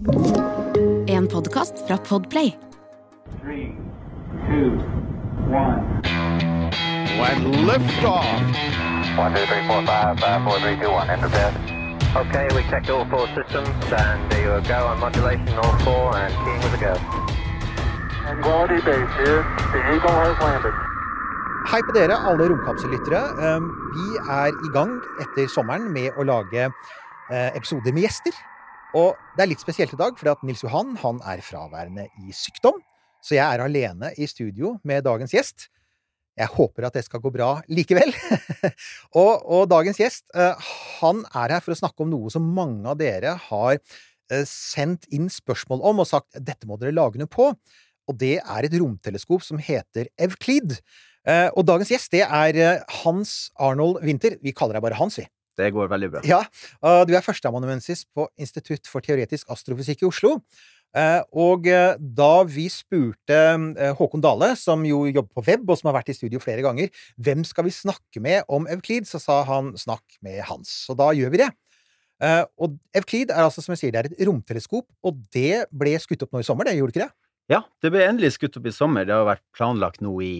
En podkast fra Podplay. Three, two, one. When liftoff. One, two, three, four, five, five, four, three, two, one. Enter bed. Okay, we checked all four systems, and there you go on modulation, all four, and keying with a go. Quality base here. The Eagle has landed. Hei på dere, alle romkapsellyttere. Um, Vi er i gang etter sommeren med å lage eh, episoder med gjester. Og det er litt spesielt i dag, fordi at Nils Johan han er fraværende i sykdom. Så jeg er alene i studio med dagens gjest. Jeg håper at det skal gå bra likevel. og, og dagens gjest, eh, han er her for å snakke om noe som mange av dere har eh, sendt inn spørsmål om og sagt dette må dere lage noe på. Og det er et romteleskop som heter Evclid. Eh, og dagens gjest, det er Hans Arnold Winther. Vi kaller deg bare Hans, vi. Det går veldig bra. Ja, du er førsteamanuensis på Institutt for teoretisk astrofysikk i Oslo. Eh, Og eh, da vi spurte eh, Håkon Dale, som jo jobber på web, og som har vært i studio flere ganger, hvem skal vi snakke med om Euklid, så sa han snakk med Hans. Så da gjør vi det. Og Euklid er altså, som jeg sier, det er et romteleskop, og det ble skutt opp nå i sommer, det gjorde ikke det? Ja, det ble endelig skutt opp i sommer. Det har vært planlagt nå i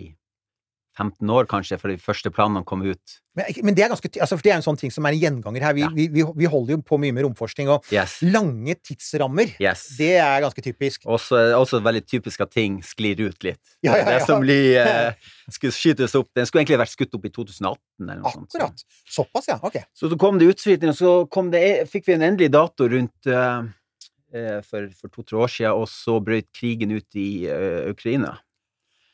15 år, kanskje, for de første planene kom ut. Men, men det er ganske, altså, det er en sånn ting som er en gjenganger her. Vi, Ja. vi, vi, vi holder jo på mye med romforskning, og Yes. lange tidsrammer, yes. det er ganske typisk. Også, også veldig typisk at ting sklir ut litt. Ja, ja, Det som blir eh, skulle skytes opp Den skulle egentlig vært skutt opp i 2018, eller noe sånt. så- Akkurat. Såpass, ja. Ok. Så så kom det utskyting, og så kom det, fikk vi en endelig dato rundt eh, eh, for, for to-tre år siden, og så brøt krigen ut i uh, Ukraina.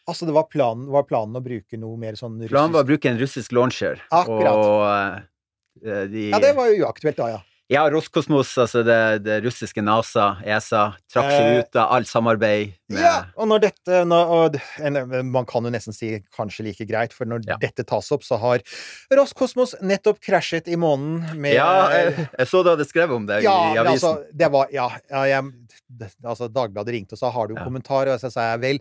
Altså, det var planen, var planen å bruke noe mer sånn russisk Planen var å bruke en russisk launcher. Akkurat. Og uh, de Ja, det var jo uaktuelt da, ja. Ja, Roskosmos, altså det, det russiske NASA, ESA, trakk seg Eh, ut av alt samarbeid med Ja, og når dette når, og, Man kan jo nesten si kanskje like greit, for når Ja. dette tas opp, så har Roskosmos nettopp krasjet i månen med Ja, jeg, jeg så du hadde skrevet om det Ja, i avisen. altså, det var Ja, ja jeg, altså Dagbladet ringte og sa 'har du Ja. kommentar?' Og så sa jeg vel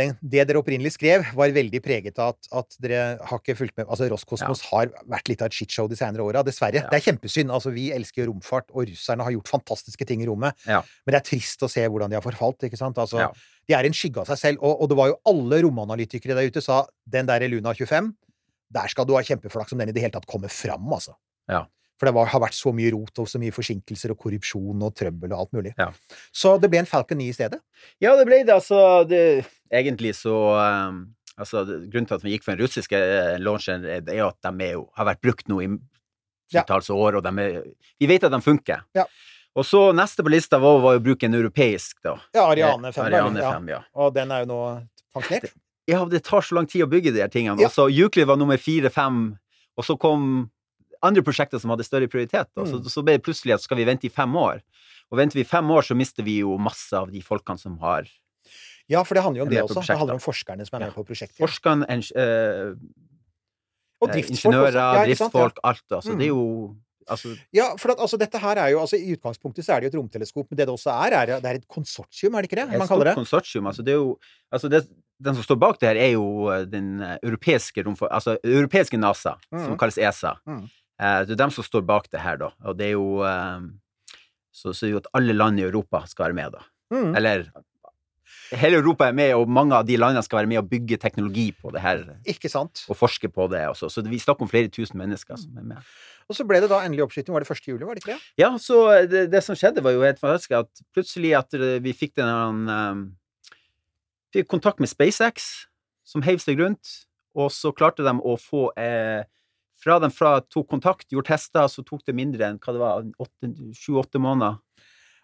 den, det dere opprinnelig skrev, var veldig preget av at, at dere har ikke fulgt med Altså, Roskosmos har vært litt av et shitshow de senere åra, dessverre. Ja. Det er kjempesynd. Altså, vi elsker romfart, og russerne har gjort fantastiske ting i rommet. Ja. Men det er trist å se hvordan de har forfalt, ikke sant? Altså, Ja. De er en skygge av seg selv, og, og det var jo alle romanalytikere der ute sa den der Luna 25, der skal du ha kjempeflaks om den i det hele tatt kommer fram, altså. Ja. For det var, har vært så mye rot og så mye forsinkelser og korrupsjon og trøbbel og alt mulig. Ja. Så det ble en Falcon 9 i stedet. Ja, det ble det, altså. Det, egentlig så um, altså, Grunnen til at vi gikk for den russiske eh, launcheren, er- det er jo at de jo, har vært brukt nå i Ja. år, og de er, vi vet at de funker. Ja. Og så neste på lista var, var å bruke en europeisk, da. Ja, Ariane 5. Ariane ja. 5, ja. Og den er jo nå pensjonert. Ja, det tar så lang tid å bygge de her tingene. Ja. Altså, Euclid var nummer fire-fem, og så kom andre prosjekter som hadde større prioritet. Da. Så, Mm. så ble det plutselig at skal vi vente i fem år? Og venter vi fem år, så mister vi jo masse av de folkene som har Ja, for det handler jo om det også. Det handler om forskerne som er med Ja. på prosjektet. forskerne, eng- eh, Og eh, driftsfolk ingeniører. Ja? Ja. driftsfolk, alt. Altså, Mm. Det er jo altså, Ja, for at, altså, dette her er jo altså, I utgangspunktet så er det jo et romteleskop, men det det også er, er det er et konsortium, er det ikke det? et Man stort det? konsortium. Altså, det er jo, altså det, den som står bak det her, er jo eh, den europeiske romfor... Altså europeiske NASA, Mm. som kalles ESA. Mm. Eh, det er dem som står bak det her, da. Og det er jo eh, så, så er det jo at alle land i Europa skal være med, da. Mm. Eller Hele Europa er med, og mange av de landene skal være med og bygge teknologi på det her. Ikke sant? Og forske på det også. Så vi snakker om flere tusen mennesker som er med. Og så ble det da endelig oppskyting. Var det 1. juli, var det ikke det? Ja, så det, det som skjedde, var jo helt fantastisk. At plutselig at eh, vi fikk den um, Fikk kontakt med SpaceX, som heiv seg rundt. Og så klarte de å få eh, Fra de fra tok kontakt, gjorde tester, så tok det mindre enn hva det var, sju-åtte måneder.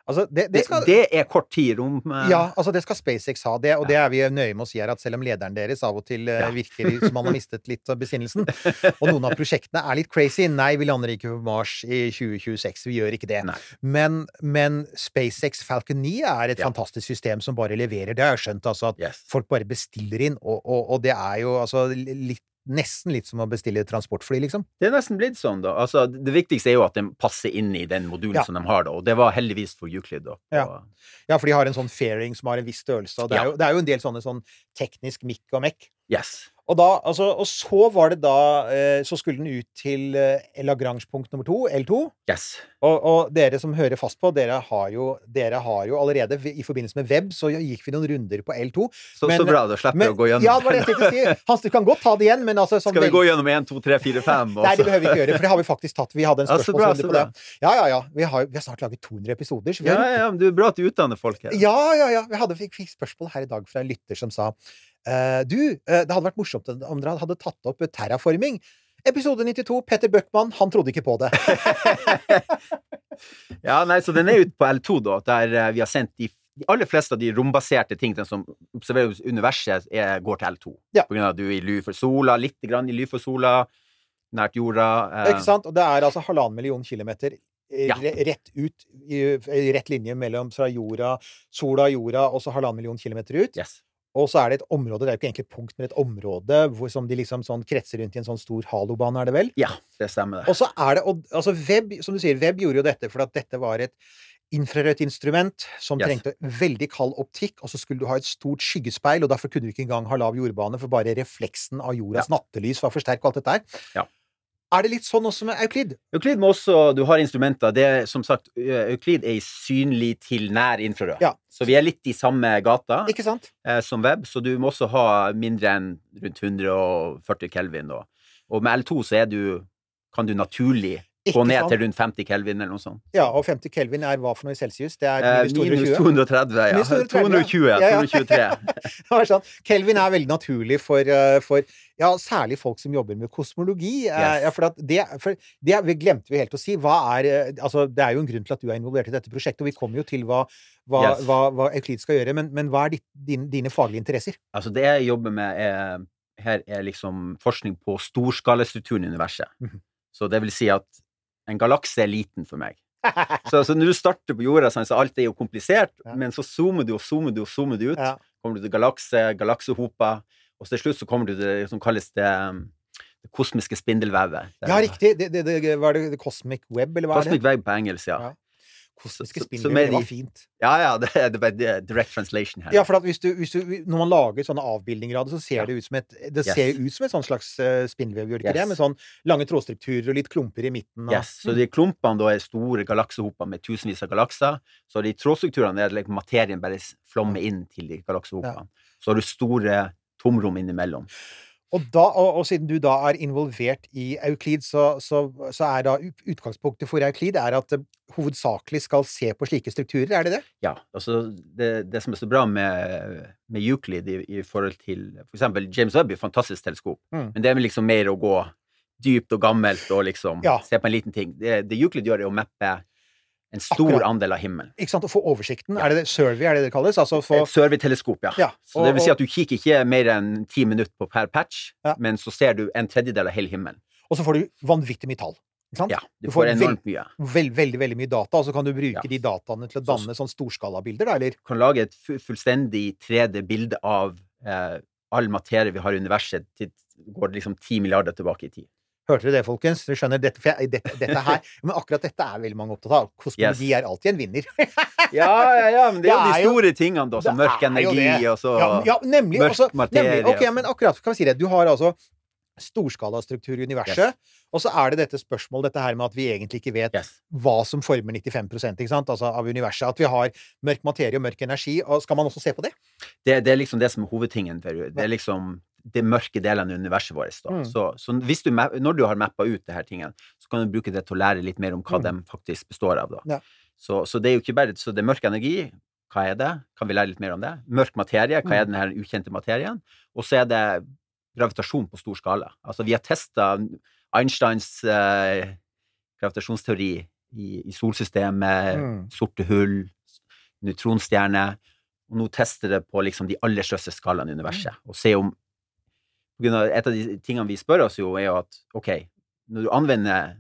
Altså, det, det Det, skal, det er kort tid. Rom, eh, Ja, altså det skal SpaceX ha, det, og det er vi nøye med å si her, at selv om lederen deres av og til eh, Ja. virker som han har mistet litt av besinnelsen, og noen av prosjektene er litt crazy Nei, vi lander ikke på Mars i 2026, vi gjør ikke det. Men, men SpaceX Falcon 9 er et Ja. fantastisk system som bare leverer. Det har jeg skjønt, altså, at Yes. folk bare bestiller inn, og, og, og det er jo altså litt Nesten litt som å bestille transportfly, liksom. Det er nesten blitt sånn, da. Altså, det viktigste er jo at den passer inn i den modulen Ja. som de har, da. Og det var heldigvis for Euclid, da. Ja. Ja, for de har en sånn fairing som har en viss størrelse, og det er, jo, det er jo en del sånne sånn teknisk mikk og mekk. Yes. Og, da, altså, og så var det da eh, Så skulle den ut til eh, Lagrange-punkt nummer to, L2. Yes. Og, og dere som hører fast på, dere har, jo, dere har jo allerede I forbindelse med web så gikk vi noen runder på L2. Så, Men- så bra, da slipper vi å gå gjennom ja, det var det jeg si. Hans, du kan godt ta det igjen, men altså sånn Skal vi gå gjennom 1, 2, 3, 4, 5? Nei, det behøver vi ikke gjøre, for det har vi faktisk tatt. Vi hadde en Ja, spørsmålsrunde så på det. Ja, ja, ja. Vi har, vi har snart laget 200 episoder. Ja, ja, men det er bra at du utdanner folk her. Ja, ja, ja. Vi hadde, fikk, fikk spørsmål her i dag fra en lytter som sa Du, eh, det hadde vært morsomt om dere hadde tatt opp terraforming. Episode 92. Petter Bøckmann, han trodde ikke på det. Ja, nei, så den er ute på L2, da, der eh, vi har sendt de, de aller fleste av de rombaserte tingene som observerer universet, er, går til L2. Ja. På grunn av at du er i ly for sola, litt grann i ly for sola, nært jorda. eh, Ikke sant? Og det er altså halvannen million kilometer eh, Ja. rett ut, i, i rett linje mellom fra jorda, sola, jorda, og så halvannen million kilometer ut. Yes. Og så er det et område, det er jo ikke egentlig et punkt, men et område hvor, som de liksom sånn kretser rundt i en sånn stor halobane, er det vel? Ja, det stemmer det. Og så er det altså Web, som du sier, Web gjorde jo dette for at dette var et infrarødt instrument som Yes. trengte veldig kald optikk, og så skulle du ha et stort skyggespeil, og derfor kunne du ikke engang ha lav jordbane, for bare refleksen av jordas nattelys var for sterk, og alt dette her. Ja. Er det litt sånn også med Euklid? Euklid må også, du har instrumenter, det er som sagt, Euklid er synlig til nær infrarød. Ja. Så vi er litt i samme gata Ikke sant? eh, som web, så du må også ha mindre enn rundt 140 kelvin. Og, og med L2 så er du, kan du naturlig Ikke gå ned sant? til rundt 50 kelvin eller noe sånt. Ja, og 50 kelvin er hva for noe i celsius? Det er Eh, minus minus 220. 230, ja. Minus 230, 220, ja. 220, ja. 223. Det var sånn. Kelvin er veldig naturlig for, eh, for ja, særlig folk som jobber med kosmologi. Eh, Yes. Ja, for det, for det vi glemte vi helt å si. Hva er eh, Altså, det er jo en grunn til at du er involvert i dette prosjektet, og vi kommer jo til hva, hva, Yes. hva, hva Euklid skal gjøre. Men, men hva er ditt, din, dine faglige interesser? Altså, det jeg jobber med er, her er liksom forskning på storskalastrukturen i universet. Mhm. Så det vil si at en galakse er liten for meg. Så, så når du starter på jorda, sånn, så alt er jo komplisert, Ja. men så zoomer du og zoomer du og zoomer du ut. Ja. Kommer du til galakse, galaksehoper, og til slutt så kommer du til det som kalles det, um, det kosmiske spindelvevet. Ja, riktig. Det, det, det, var det Cosmic Web, eller hva Cosmic er det? Cosmic Web på engelsk, ja. Ja. Så- spindelvev, er det var fint. Ja, ja, det er, det direct translation her. Ja, for hvis du, hvis du, når man lager sånne avbildninger av det, så ser Ja. det ut som et Det Yes. ser ut som et sånn slags spinnvev, gjør det ikke det? Med sånn lange trådstrukturer og litt klumper i midten. Og, Yes, så de klumpene da er store galaksehoper med tusenvis av galakser. Så de trådstrukturene er like materien bare flommer inn til de galaksehopene. Så har du store tomrom innimellom. Og, da, og, og siden du da er involvert i Euklid, så, så, så er da utgangspunktet for Euklid er at det hovedsakelig skal se på slike strukturer, er det det? Ja, altså det, det som er så bra med, med Euclid i, i forhold til for eksempel James Webb et fantastisk teleskop, Mm. men det er liksom mer å gå dypt og gammelt og liksom Ja. se på en liten ting. Det, det Euclid gjør, er å mappe en stor Akkurat. andel av himmelen. Ikke sant? Å få oversikten. Er det det? Survey, er det det kalles? Altså få survey-teleskop, ja. Ja, Så og- det vil si at du kikker ikke mer enn ti minutter på per patch, Ja. men så ser du en tredjedel av hele himmelen. Og så får du vanvittig mye tall. Ikke sant? Ja, du Du får enormt mye. Veld, veldig, veldig mye data, og så kan du bruke Ja. de dataene til å danne sånn storskalabilder, da, eller? Du kan lage et fullstendig 3D-bilde av eh, all materie vi har i universet. Til, går liksom ti milliarder tilbake i tid. Hørte dere det, folkens? Dere skjønner, dette, jeg, dette, dette her Men akkurat dette er veldig mange opptatt av. Kosmologi Yes. er alltid en vinner. Ja, ja, ja, men det er jo Det er de jo- store tingene, da, som mørk er energi og så Ja, ja nemlig. mørk også, materie, nemlig. Ok, altså. men akkurat, kan vi si det. Du har altså storskalastruktur i universet, Yes. og så er det dette spørsmålet, dette her med at vi egentlig ikke vet Yes. hva som former 95 ikke sant? Altså, av universet. At vi har mørk materie og mørk energi. Og skal man også se på det? det, det er liksom det som er hovedtingen. Det er liksom de mørke delene av universet vårt. Mm. Så, så hvis du, når du har mappa ut disse tingene, så kan du bruke det til å lære litt mer om hva Mm. de faktisk består av. Da. Ja. Så, så det er jo ikke bare Så det er mørk energi. Hva er det? Kan vi lære litt mer om det? Mørk materie. Hva er denne ukjente materien? Og så er det gravitasjon på stor skala. Altså, vi har testa Einsteins eh, gravitasjonsteori i, i solsystemet, Mm. sorte hull, nøytronstjerner. Og nå tester det på liksom de aller største skalaene i universet. Mm. Og se om Et av de tingene vi spør oss jo, er jo at OK, når du anvender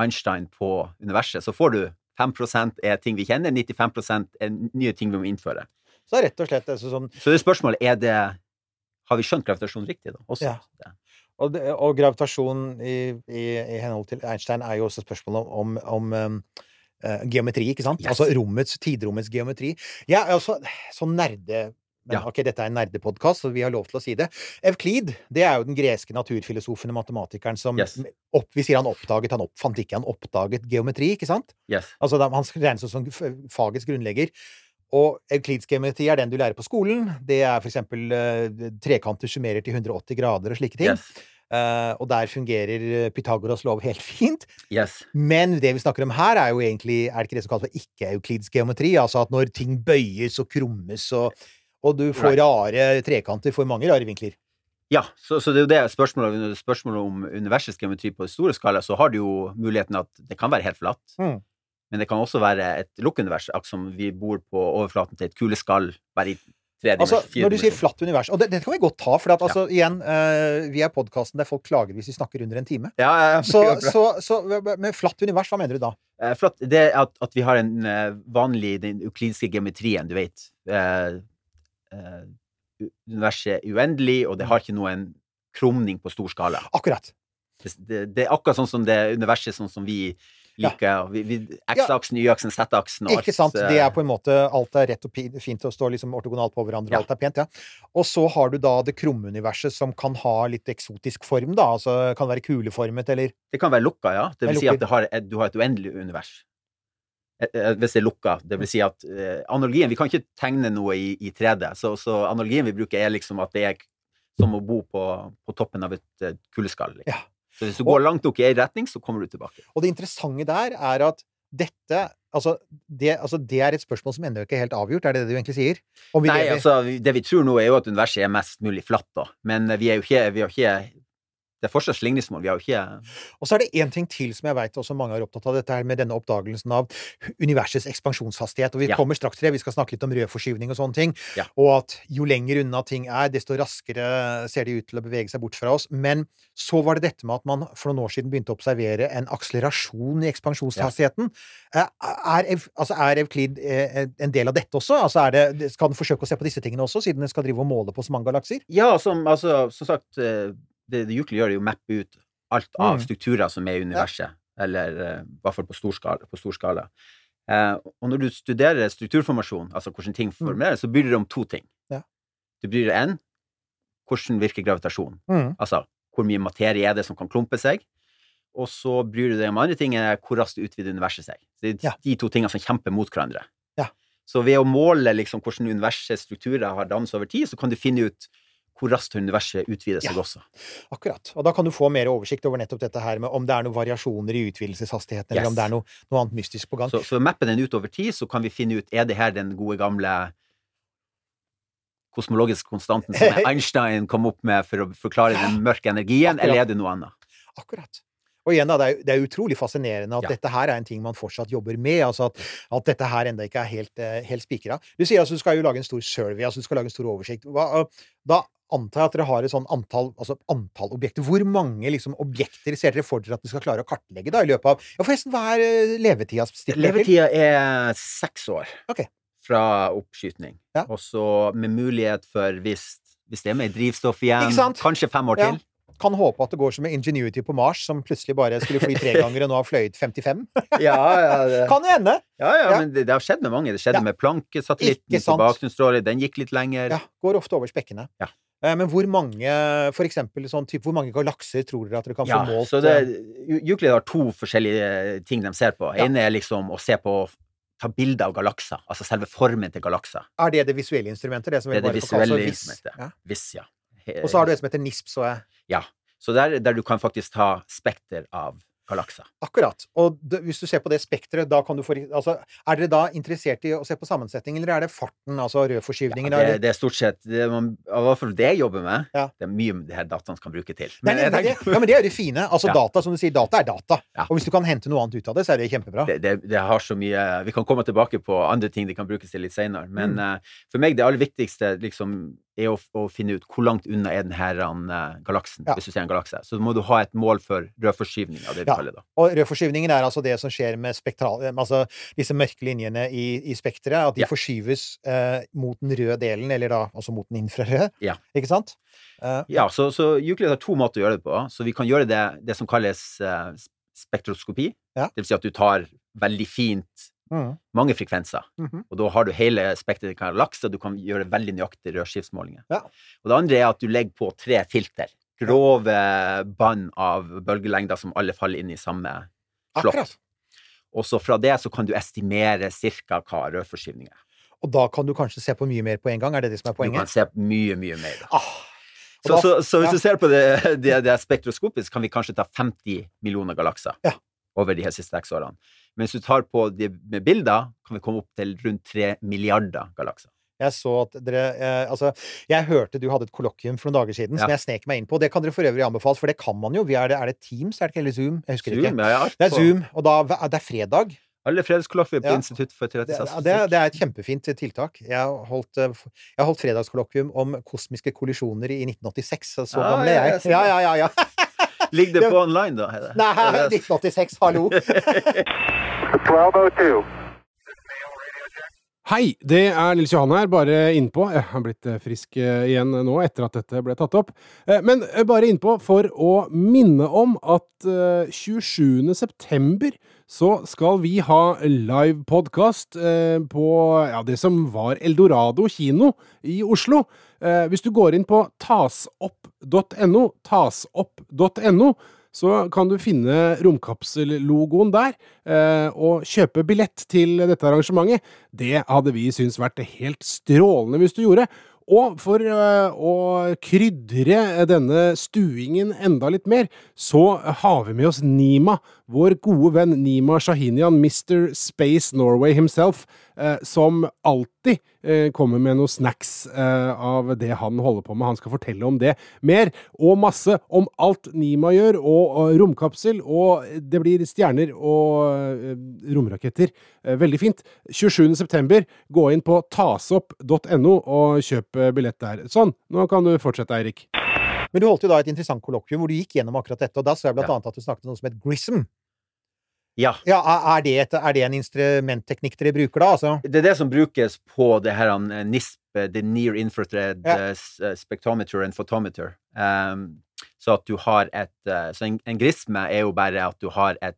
Einstein på universet, så får du 5% er ting vi kjenner, 95% er nye ting vi må innføre. Så er rett og slett altså, sånn Så det spørsmålet er det Har vi skjønt gravitasjon riktig, da? Også? Ja. Og, det, og gravitasjon i, i, i henhold til Einstein er jo også spørsmålet om, om um, uh, geometri, ikke sant? Yes. Altså rommets, tidrommets geometri. Jeg er også sånn nerde Men Ja. ok, dette er en nerdepodkast, så vi har lov til å si det. Evklid, det er jo den greske naturfilosofen og matematikeren som Yes. opp, Vi sier han oppdaget, han oppfant ikke, han oppdaget geometri, ikke sant? Yes. Altså, han regnes som fagets grunnlegger. Og Evklids geometri er den du lærer på skolen. Det er for eksempel eh, trekanter summerer til 180 grader og slike ting. Yes. Uh, og der fungerer eh, Pythagoras lov helt fint. yes. Men det vi snakker om her, er jo egentlig Er det ikke det som kalles for ikke-euklids geometri? Altså at når ting bøyes og krummes og og du får Nei. rare trekanter, får mange rare vinkler. Ja, så, så det er jo det spørsmålet, spørsmålet om universets geometri på store skala, så har du jo muligheten at det kan være helt flatt. Mm. Men det kan også være et lukkunivers, akkurat som vi bor på overflaten til et kuleskall, bare i tre Altså, når du sier flatt univers Og det, det kan vi godt ta, for at, altså, igjen, uh, vi er podkasten der folk klager hvis vi snakker under en time. Ja, ja, ja. Så, så, så med flatt univers, hva mener du da? Uh, Flatt, det er at, at vi har en uh, vanlig, den euklidske geometrien, du vet. Eh, eh, universet er uendelig, og det har ikke noen krumning på stor skala. Akkurat. Det, det, det er akkurat sånn som det universet sånn som vi liker. Vi, vi, X-aksen, Y-aksen, Z-aksen og alt. Ikke sant? eh, Det er på en måte Alt er rett og fint og står liksom ortogonalt på hverandre, Ja. alt er pent, ja. Og så har du da det krumme universet som kan ha litt eksotisk form, da. Altså kan være kuleformet, eller Det kan være lukka, ja. Det vil si at det har, du har et uendelig univers. Eh, eh, Hvis det er lukka. Det vil si at eh, analogien Vi kan ikke tegne noe i, i 3D, så, så analogien vi bruker, er liksom at det er som å bo på, på toppen av et eh. Liksom. Ja. Så hvis du går langt nok i én retning, så kommer du tilbake. Og det interessante der er at dette Altså det, altså, det er et spørsmål som ennå ikke er helt avgjort, er det det du egentlig sier? Nei, lever- altså, det vi tror nå, er jo at universet er mest mulig flatt, da. Men vi er jo ikke, vi har ikke Det er fortsatt slingringsmål. Vi har jo ikke Og så er det én ting til som jeg veit også mange er opptatt av, dette her med denne oppdagelsen av universets ekspansjonshastighet. Og vi Ja. kommer straks til det, vi skal snakke litt om rødforskyvning og sånne ting. Ja. Og at jo lenger unna ting er, desto raskere ser de ut til å bevege seg bort fra oss. Men så var det dette med at man for noen år siden begynte å observere en akselerasjon i ekspansjonshastigheten. Ja. Er, altså er Evklid eh, en del av dette også? Altså det, skal den forsøke å se på disse tingene også, siden den skal drive og måle på så mange galakser? Ja, som, altså, som sagt, eh, det, det Euclid gjør, er å mappe ut alt av Mm. strukturer som er i universet. Eller eh, i hvert fall på stor skala. På stor skala. Uh, og når du studerer strukturformasjon, altså hvordan ting formeres, så bryr du deg om to ting. Mm. Ja. Du bryr deg en hvordan virker gravitasjon? Mm. Altså hvor mye materie er det som kan klumpe seg? Og så bryr du deg om andre ting, er hvor raskt utvider universet seg. Så det er Ja. de to tingene som kjemper mot hverandre. Ja. Så ved å måle liksom hvordan universets strukturer har dannet over tid, så kan du finne ut hvor raskt universet utvider seg Ja. også. Akkurat. Og da kan du få mer oversikt over nettopp dette her med om det er noen variasjoner i utvidelseshastigheten, eller om det er noe, noe annet mystisk på gang. Så, så mapper den ut over tid, så kan vi finne ut er det her den gode gamle kosmologiske konstanten som Einstein kom opp med for å forklare den mørke energien, Akkurat. eller er det noe annet? Akkurat. Og igjen, da, det er, det er utrolig fascinerende at Ja. dette her er en ting man fortsatt jobber med. altså At, at dette her ennå ikke er helt, eh, helt spikra. Du sier altså du skal jo lage en stor survey, altså du skal lage en stor oversikt. Hva, da antar jeg at dere har et sånn antall, altså antall objekter. Hvor mange liksom, objekter ser dere for dere at dere skal klare å kartlegge da, i løpet av Ja, forresten, hva er eh, levetida? Levetida er seks år okay. fra oppskytning. Ja. Og så med mulighet for, hvis, hvis det er med drivstoff igjen, kanskje fem år Ja. til. Kan håpe at det går som med Ingenuity på Mars, som plutselig bare skulle fly tre ganger og nå har fløyet 55. Ja, ja, det, Kan jo hende! ja, ja, Ja. men det, det har skjedd med mange. Det skjedde Ja. med Planke-satellitten Ikke på. Den gikk litt lenger. Ja, går ofte over spekkene. Ja. Eh, Men hvor mange, for eksempel, sånn type, hvor mange galakser tror dere at dere kan få Ja, målt? så det, eh, Euclid har to forskjellige ting de ser på. Ja. ene er liksom å se på ta bilder av galakser, altså selve formen til galakser. Er det det visuelle instrumentet? Det som Det er det visuelle for instrumentet. Ja. Ja. Og så har du et som heter NISP, så jeg. Ja. Så der, der du kan faktisk ta spekter av galakser. Akkurat. Og det, hvis du ser på det spekteret, da kan du få Altså, er dere da interessert i å se på sammensetning, eller er det farten, altså Ja, rødforskyvningen? det, det er stort sett det man, I hvert fall det jeg jobber med. Ja. Det er mye det her dataen kan bruke til. Men nei, men det, ja, men det er jo det fine. Altså Ja. data, som du sier, data er data. Ja. Og hvis du kan hente noe annet ut av det, så er det kjempebra. det, det, det har så mye Vi kan komme tilbake på andre ting det kan brukes til litt senere. Men Mm. uh, for meg, det aller viktigste liksom, er å, å finne ut hvor langt unna er denne uh, galaksen, Ja. hvis du ser en galakse. Så må du ha et mål for rødforskyvning av det vi Ja. kaller det. Og rødforskyvningen er altså det som skjer med spektral... Altså disse mørke linjene i, i spekteret, at de Ja. forskyves eh, mot den røde delen, eller da altså mot den infrarøde. Ja. Ikke sant? Uh, Ja, så, så Euclid har to måter å gjøre det på. Så vi kan gjøre det, det som kalles eh, spektroskopi. Det vil si at du tar veldig fint Mhm. Mange frekvenser. Mhm. Og da har du hele spekteret av og du kan gjøre veldig nøyaktige rødskiftsmålinger. Ja. Og det andre er at du legger på tre filter. Grove bånd av bølgelengder som alle faller inn i samme slott. Og så fra det så kan du estimere cirka hva rødforskyvning er. Og da kan du kanskje se på mye mer på en gang? Er det det som er poenget? Du kan se mye, mye mer. Da. Ah. Så, da- så, så hvis ja. du ser på det, det, det spektroskopisk, kan vi kanskje ta 50 millioner galakser Ja. Over de her siste seks årene. Men hvis du tar på de med bilder, kan vi komme opp til rundt 3 milliarder galakser. Jeg så at dere eh, Altså, jeg hørte du hadde et kollokvium for noen dager siden som jeg snek meg inn på. Det kan dere for øvrig anbefale, for det kan man jo. Vi er, det, er det Teams, er det ikke? Eller Zoom? Jeg husker Zoom, ikke. ja, ja, Det er Zoom, og da, det er fredag. Alle fredagskollokvier på Ja. Institutt for Det, teoretisk det, er- det er et kjempefint tiltak. Jeg holdt, eh, jeg holdt fredagskollokvium om kosmiske kollisjoner i 1986, så så Ah, gammel er ja, jeg. jeg Ja, ja, ja. ja. Ligger det på online, da? Er det- Nei, er det- 1986, hallo! 1202. Hei, det er Nils Johan her, bare innpå. Jeg har blitt eh, frisk eh, igjen nå etter at dette ble tatt opp. Eh, Men bare innpå for å minne om at eh, 27. september så skal vi ha live livepodkast på ja, det som var Eldorado kino i Oslo. Eh, Hvis du går inn på tasopp.no, tasopp.no, så kan du finne romkapsellogoen der, eh, og kjøpe billett til dette arrangementet. Det hadde vi syntes vært helt strålende hvis du gjorde. Og for eh, å krydre denne stuingen enda litt mer, så har vi med oss Nima, vår gode venn Nima Shahinian, Mr. Space Norway himself, eh, som alltid eh, kommer med noen snacks eh, av det han holder på med. Han skal fortelle om det mer, og masse om alt Nima gjør, og, og romkapsel, og det blir stjerner og eh, romraketter. Eh, veldig fint. 27. september, gå inn på tasopp.no og kjøp eh, billett der. Sånn, nå kan du fortsette, Eirik. Men du holdt jo da et interessant kollokvium hvor du gikk gjennom akkurat dette, og da så jeg blant Ja. annet at du snakket om noe som het GRISM. Ja. Ja, er- det, et, er det en instrumentteknikk dere bruker da, altså? Det er det som brukes på det her eh, NISP, the Near Infrared Ja. eh, eh, Spectrometer and Photometer. Um, så at du har et eh, Så en, en grisme er jo bare at du har et,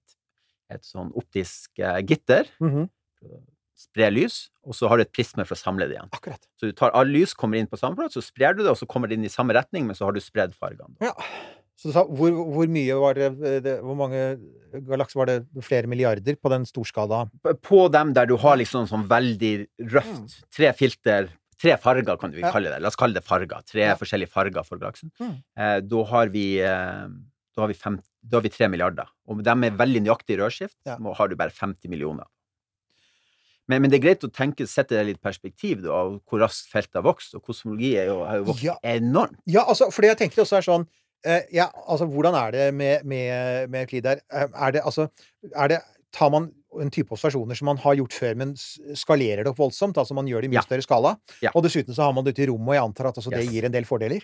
et sånn optisk uh, gitter, Mhm. sprer lys, og så har du et prisme for å samle det igjen. Akkurat. Så du tar all lys, kommer inn på samme plass, så sprer du det, og så kommer det inn i samme retning, men så har du spredd fargene. Ja. Så du sa, hvor, hvor mye var det, det Hvor mange galakser var det? Flere milliarder på den storskala? På- dem der du har liksom sånn veldig røft, tre filter, tre farger kan vi Mm. Kalle det, la oss kalle det farger, tre Ja. forskjellige farger for galaksen, Mm. eh, da har vi eh, da har vi, fem, da har vi tre milliarder. Og de er veldig nøyaktig rødskift, Ja. så har du bare 50 millioner. Men, men det er greit å tenke, sette det litt perspektiv, da, av hvor raskt feltet har vokst, og kosmologi er jo, har jo vokst Ja. enormt. Ja, altså, fordi jeg tenker også er sånn ja, altså, Hvordan er det med, med, med Euclid der? Eh, Er det altså er det, Tar man en type observasjoner som man har gjort før, men skalerer det opp voldsomt? Altså man gjør det i mye Ja. større skala? Ja. Og dessuten så har man det ute i rommet, og jeg antar at altså, det gir en del fordeler?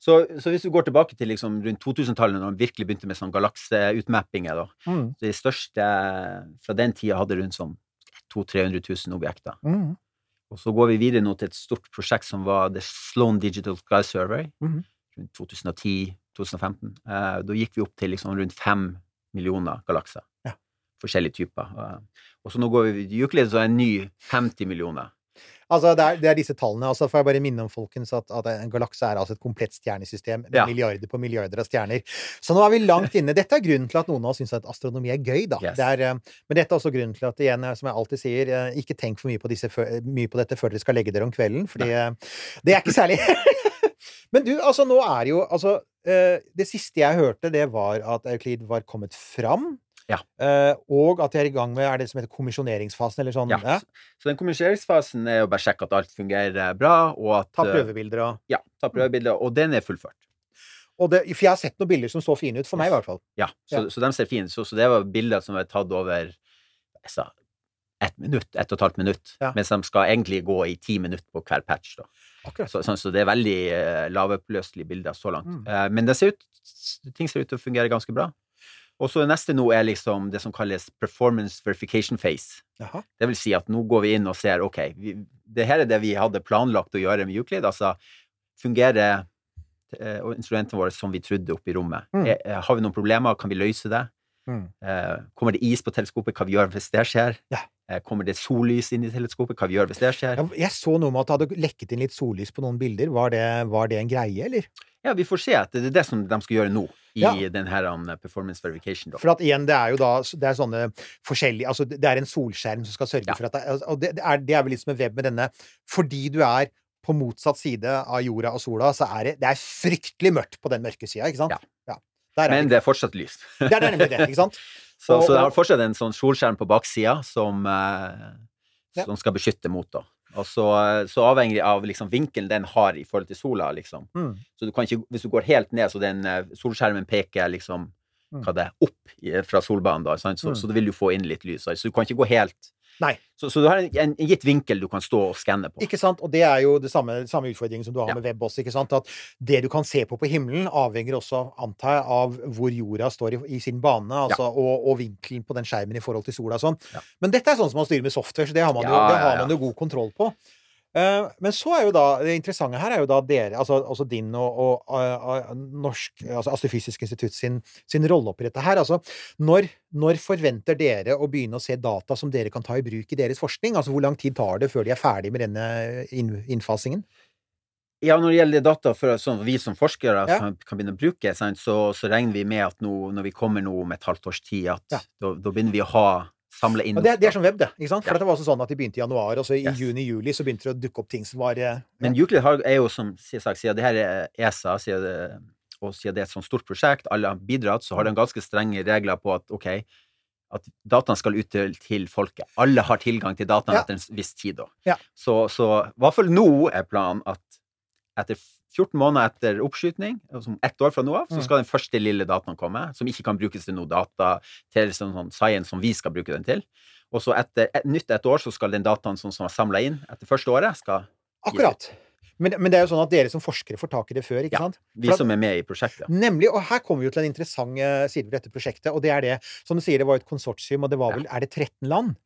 Så, så hvis du går tilbake til liksom rundt 2000-tallet, når man virkelig begynte med sånn galakseutmappinger, da, Mm. de største fra den tida hadde rundt sånn 200 000-300 000 objekter. Mm. Og så går vi videre nå til et stort prosjekt som var The Sloan Digital Sky Survey, Mhm. Rundt 2010-2015. Eh, da gikk vi opp til liksom rundt fem millioner galakser. Ja. Forskjellige typer. Eh, og så nå går vi Euclid, så er en ny 50 millioner. Altså, det er, det er disse tallene. Altså, får jeg bare minne om, folkens, at, at en galakse er altså et komplett stjernesystem med Ja. milliarder på milliarder av stjerner. Så nå er vi langt inne. Dette er grunnen til at noen av oss syns at astronomi er gøy, da. Yes. Det er, eh, men dette er også grunnen til at, igjen, som jeg alltid sier, ikke tenk for mye på, disse, mye på dette før dere skal legge dere om kvelden, fordi Nei. det er ikke særlig Men du, altså, nå er jo Altså, eh, det siste jeg hørte, det var at Euclid var kommet fram. Ja. eh, og at de er i gang med er det som heter kommisjoneringsfasen, eller sånn? Ja. Så, så den kommisjoneringsfasen er jo bare sjekke at alt fungerer bra, og at Ta eh, prøvebilder og Ja, ta prøvebilder, og den er fullført. Og det, for jeg har sett noen bilder som så fine ut, for meg i hvert fall. Ja, så, Ja. så de ser fine ut. Så, så det var bilder som var tatt over altså, ett minutt, ett og et halvt minutt, Ja. mens de skal egentlig gå i ti minutter på hver patch. Da. Så, sånn, så det er veldig uh, lavoppløselige bilder så langt. Mm. Uh, men det ser ut, ting ser ut til å fungere ganske bra. Og så neste nå er liksom det som kalles performance verification phase. Det vil si at nå går vi inn og ser ok, vi, det her er det vi hadde planlagt å gjøre med Euclid. Altså fungerer uh, instrumentene våre som vi trodde oppe i rommet. Mm. Eh, har vi noen problemer? Kan vi løse det? Mm. Uh, kommer det is på teleskopet? Hva vi gjør hvis det skjer? Ja. Eh, Kommer det sollys inn i teleskopet? Hva vi gjør hvis det skjer? Ja, jeg så noe om at det hadde lekket inn litt sollys på noen bilder. Var det, var det en greie, eller? Ja, vi får se. at Det er det som de skal gjøre nå, i Ja. den her um, performance verification. Da. For at igjen, det er jo da det er sånne forskjellige Altså, det er en solskjerm som skal sørge Ja. for at det, Og det, er, det er vel litt som en web med denne Fordi du er på motsatt side av jorda og sola, så er det, det er fryktelig mørkt på den mørke sida, ikke sant? Ja. Der er Men det, det er fortsatt lyst. det er nemlig det, ikke sant? Så, Og- så det har fortsatt en sånn solskjerm på baksida som, eh, Ja. som skal beskytte mot, da. Og så, så avhengig av liksom vinkelen den har i forhold til sola, liksom. Mm. Så du kan ikke, hvis du går helt ned, så den eh, solskjermen peker liksom Mm. hva det er, opp fra solbanen, da? Så, Mm. så da vil du få inn litt lys. Så du kan ikke gå helt Nei. Så, så du har en, en gitt vinkel du kan stå og skanne på. Ikke sant? Og det er jo det samme, samme utfordringen som du har Ja. med web også, ikke sant? At det du kan se på på himmelen, avhenger også, antar jeg, av hvor jorda står i, i sin bane, altså, og, og vinkelen på den skjermen i forhold til sola og sånn. Ja. Men dette er sånn som man styrer med software, så det har man, jo, Ja, ja, har ja. man jo god kontroll på. Eh, men så er jo da Det interessante her er jo da dere, altså, altså din og, og eh, eh, norsk altså Astrofysisk institutt sin, sin rolle oppi dette her. Altså, når, når forventer dere å begynne å se data som dere kan ta i bruk i deres forskning? Altså, hvor lang tid tar det før de er ferdig med denne innfasingen? Ja, når det gjelder data for sånn, vi som forskere Ja. kan, kan begynne å bruke, så, så regner vi med at nå, når vi kommer nå om et halvt års tid, at Ja. da, da begynner vi å ha samle inn Og det, det er som web, det. ikke sant? For Ja. det var også sånn at de begynte i januar, og så i Yes. juni-juli så begynte det å dukke opp ting som var ja. Men Euclid har, er jo som sagt, siden det her er ESA, siden det, og siden det er et sånt stort prosjekt, alle har bidratt, så har de ganske strenge regler på at ok, at dataen skal ut til, til folket. Alle har tilgang til dataen Ja. etter en viss tid. Da. Ja. Så, så i hvert fall nå er planen at etter 14 måneder etter oppskyting, som ett år fra nå av, så Mm. skal den første lille dataen komme, som ikke kan brukes til noe data, til sånn, sånn science som vi skal bruke den til. Og så etter et nytt et år, så skal den dataen som, som er samla inn etter første året, skal Akkurat. Men, men det er jo sånn at dere som forskere får tak i det før, ikke Ja. sant? vi at- som er med i prosjektet. Nemlig, og her kommer vi jo til en interessant eh, side ved dette prosjektet, og det er det Som du sier, det var jo et konsortium, og det var Ja. vel Er det 13 land?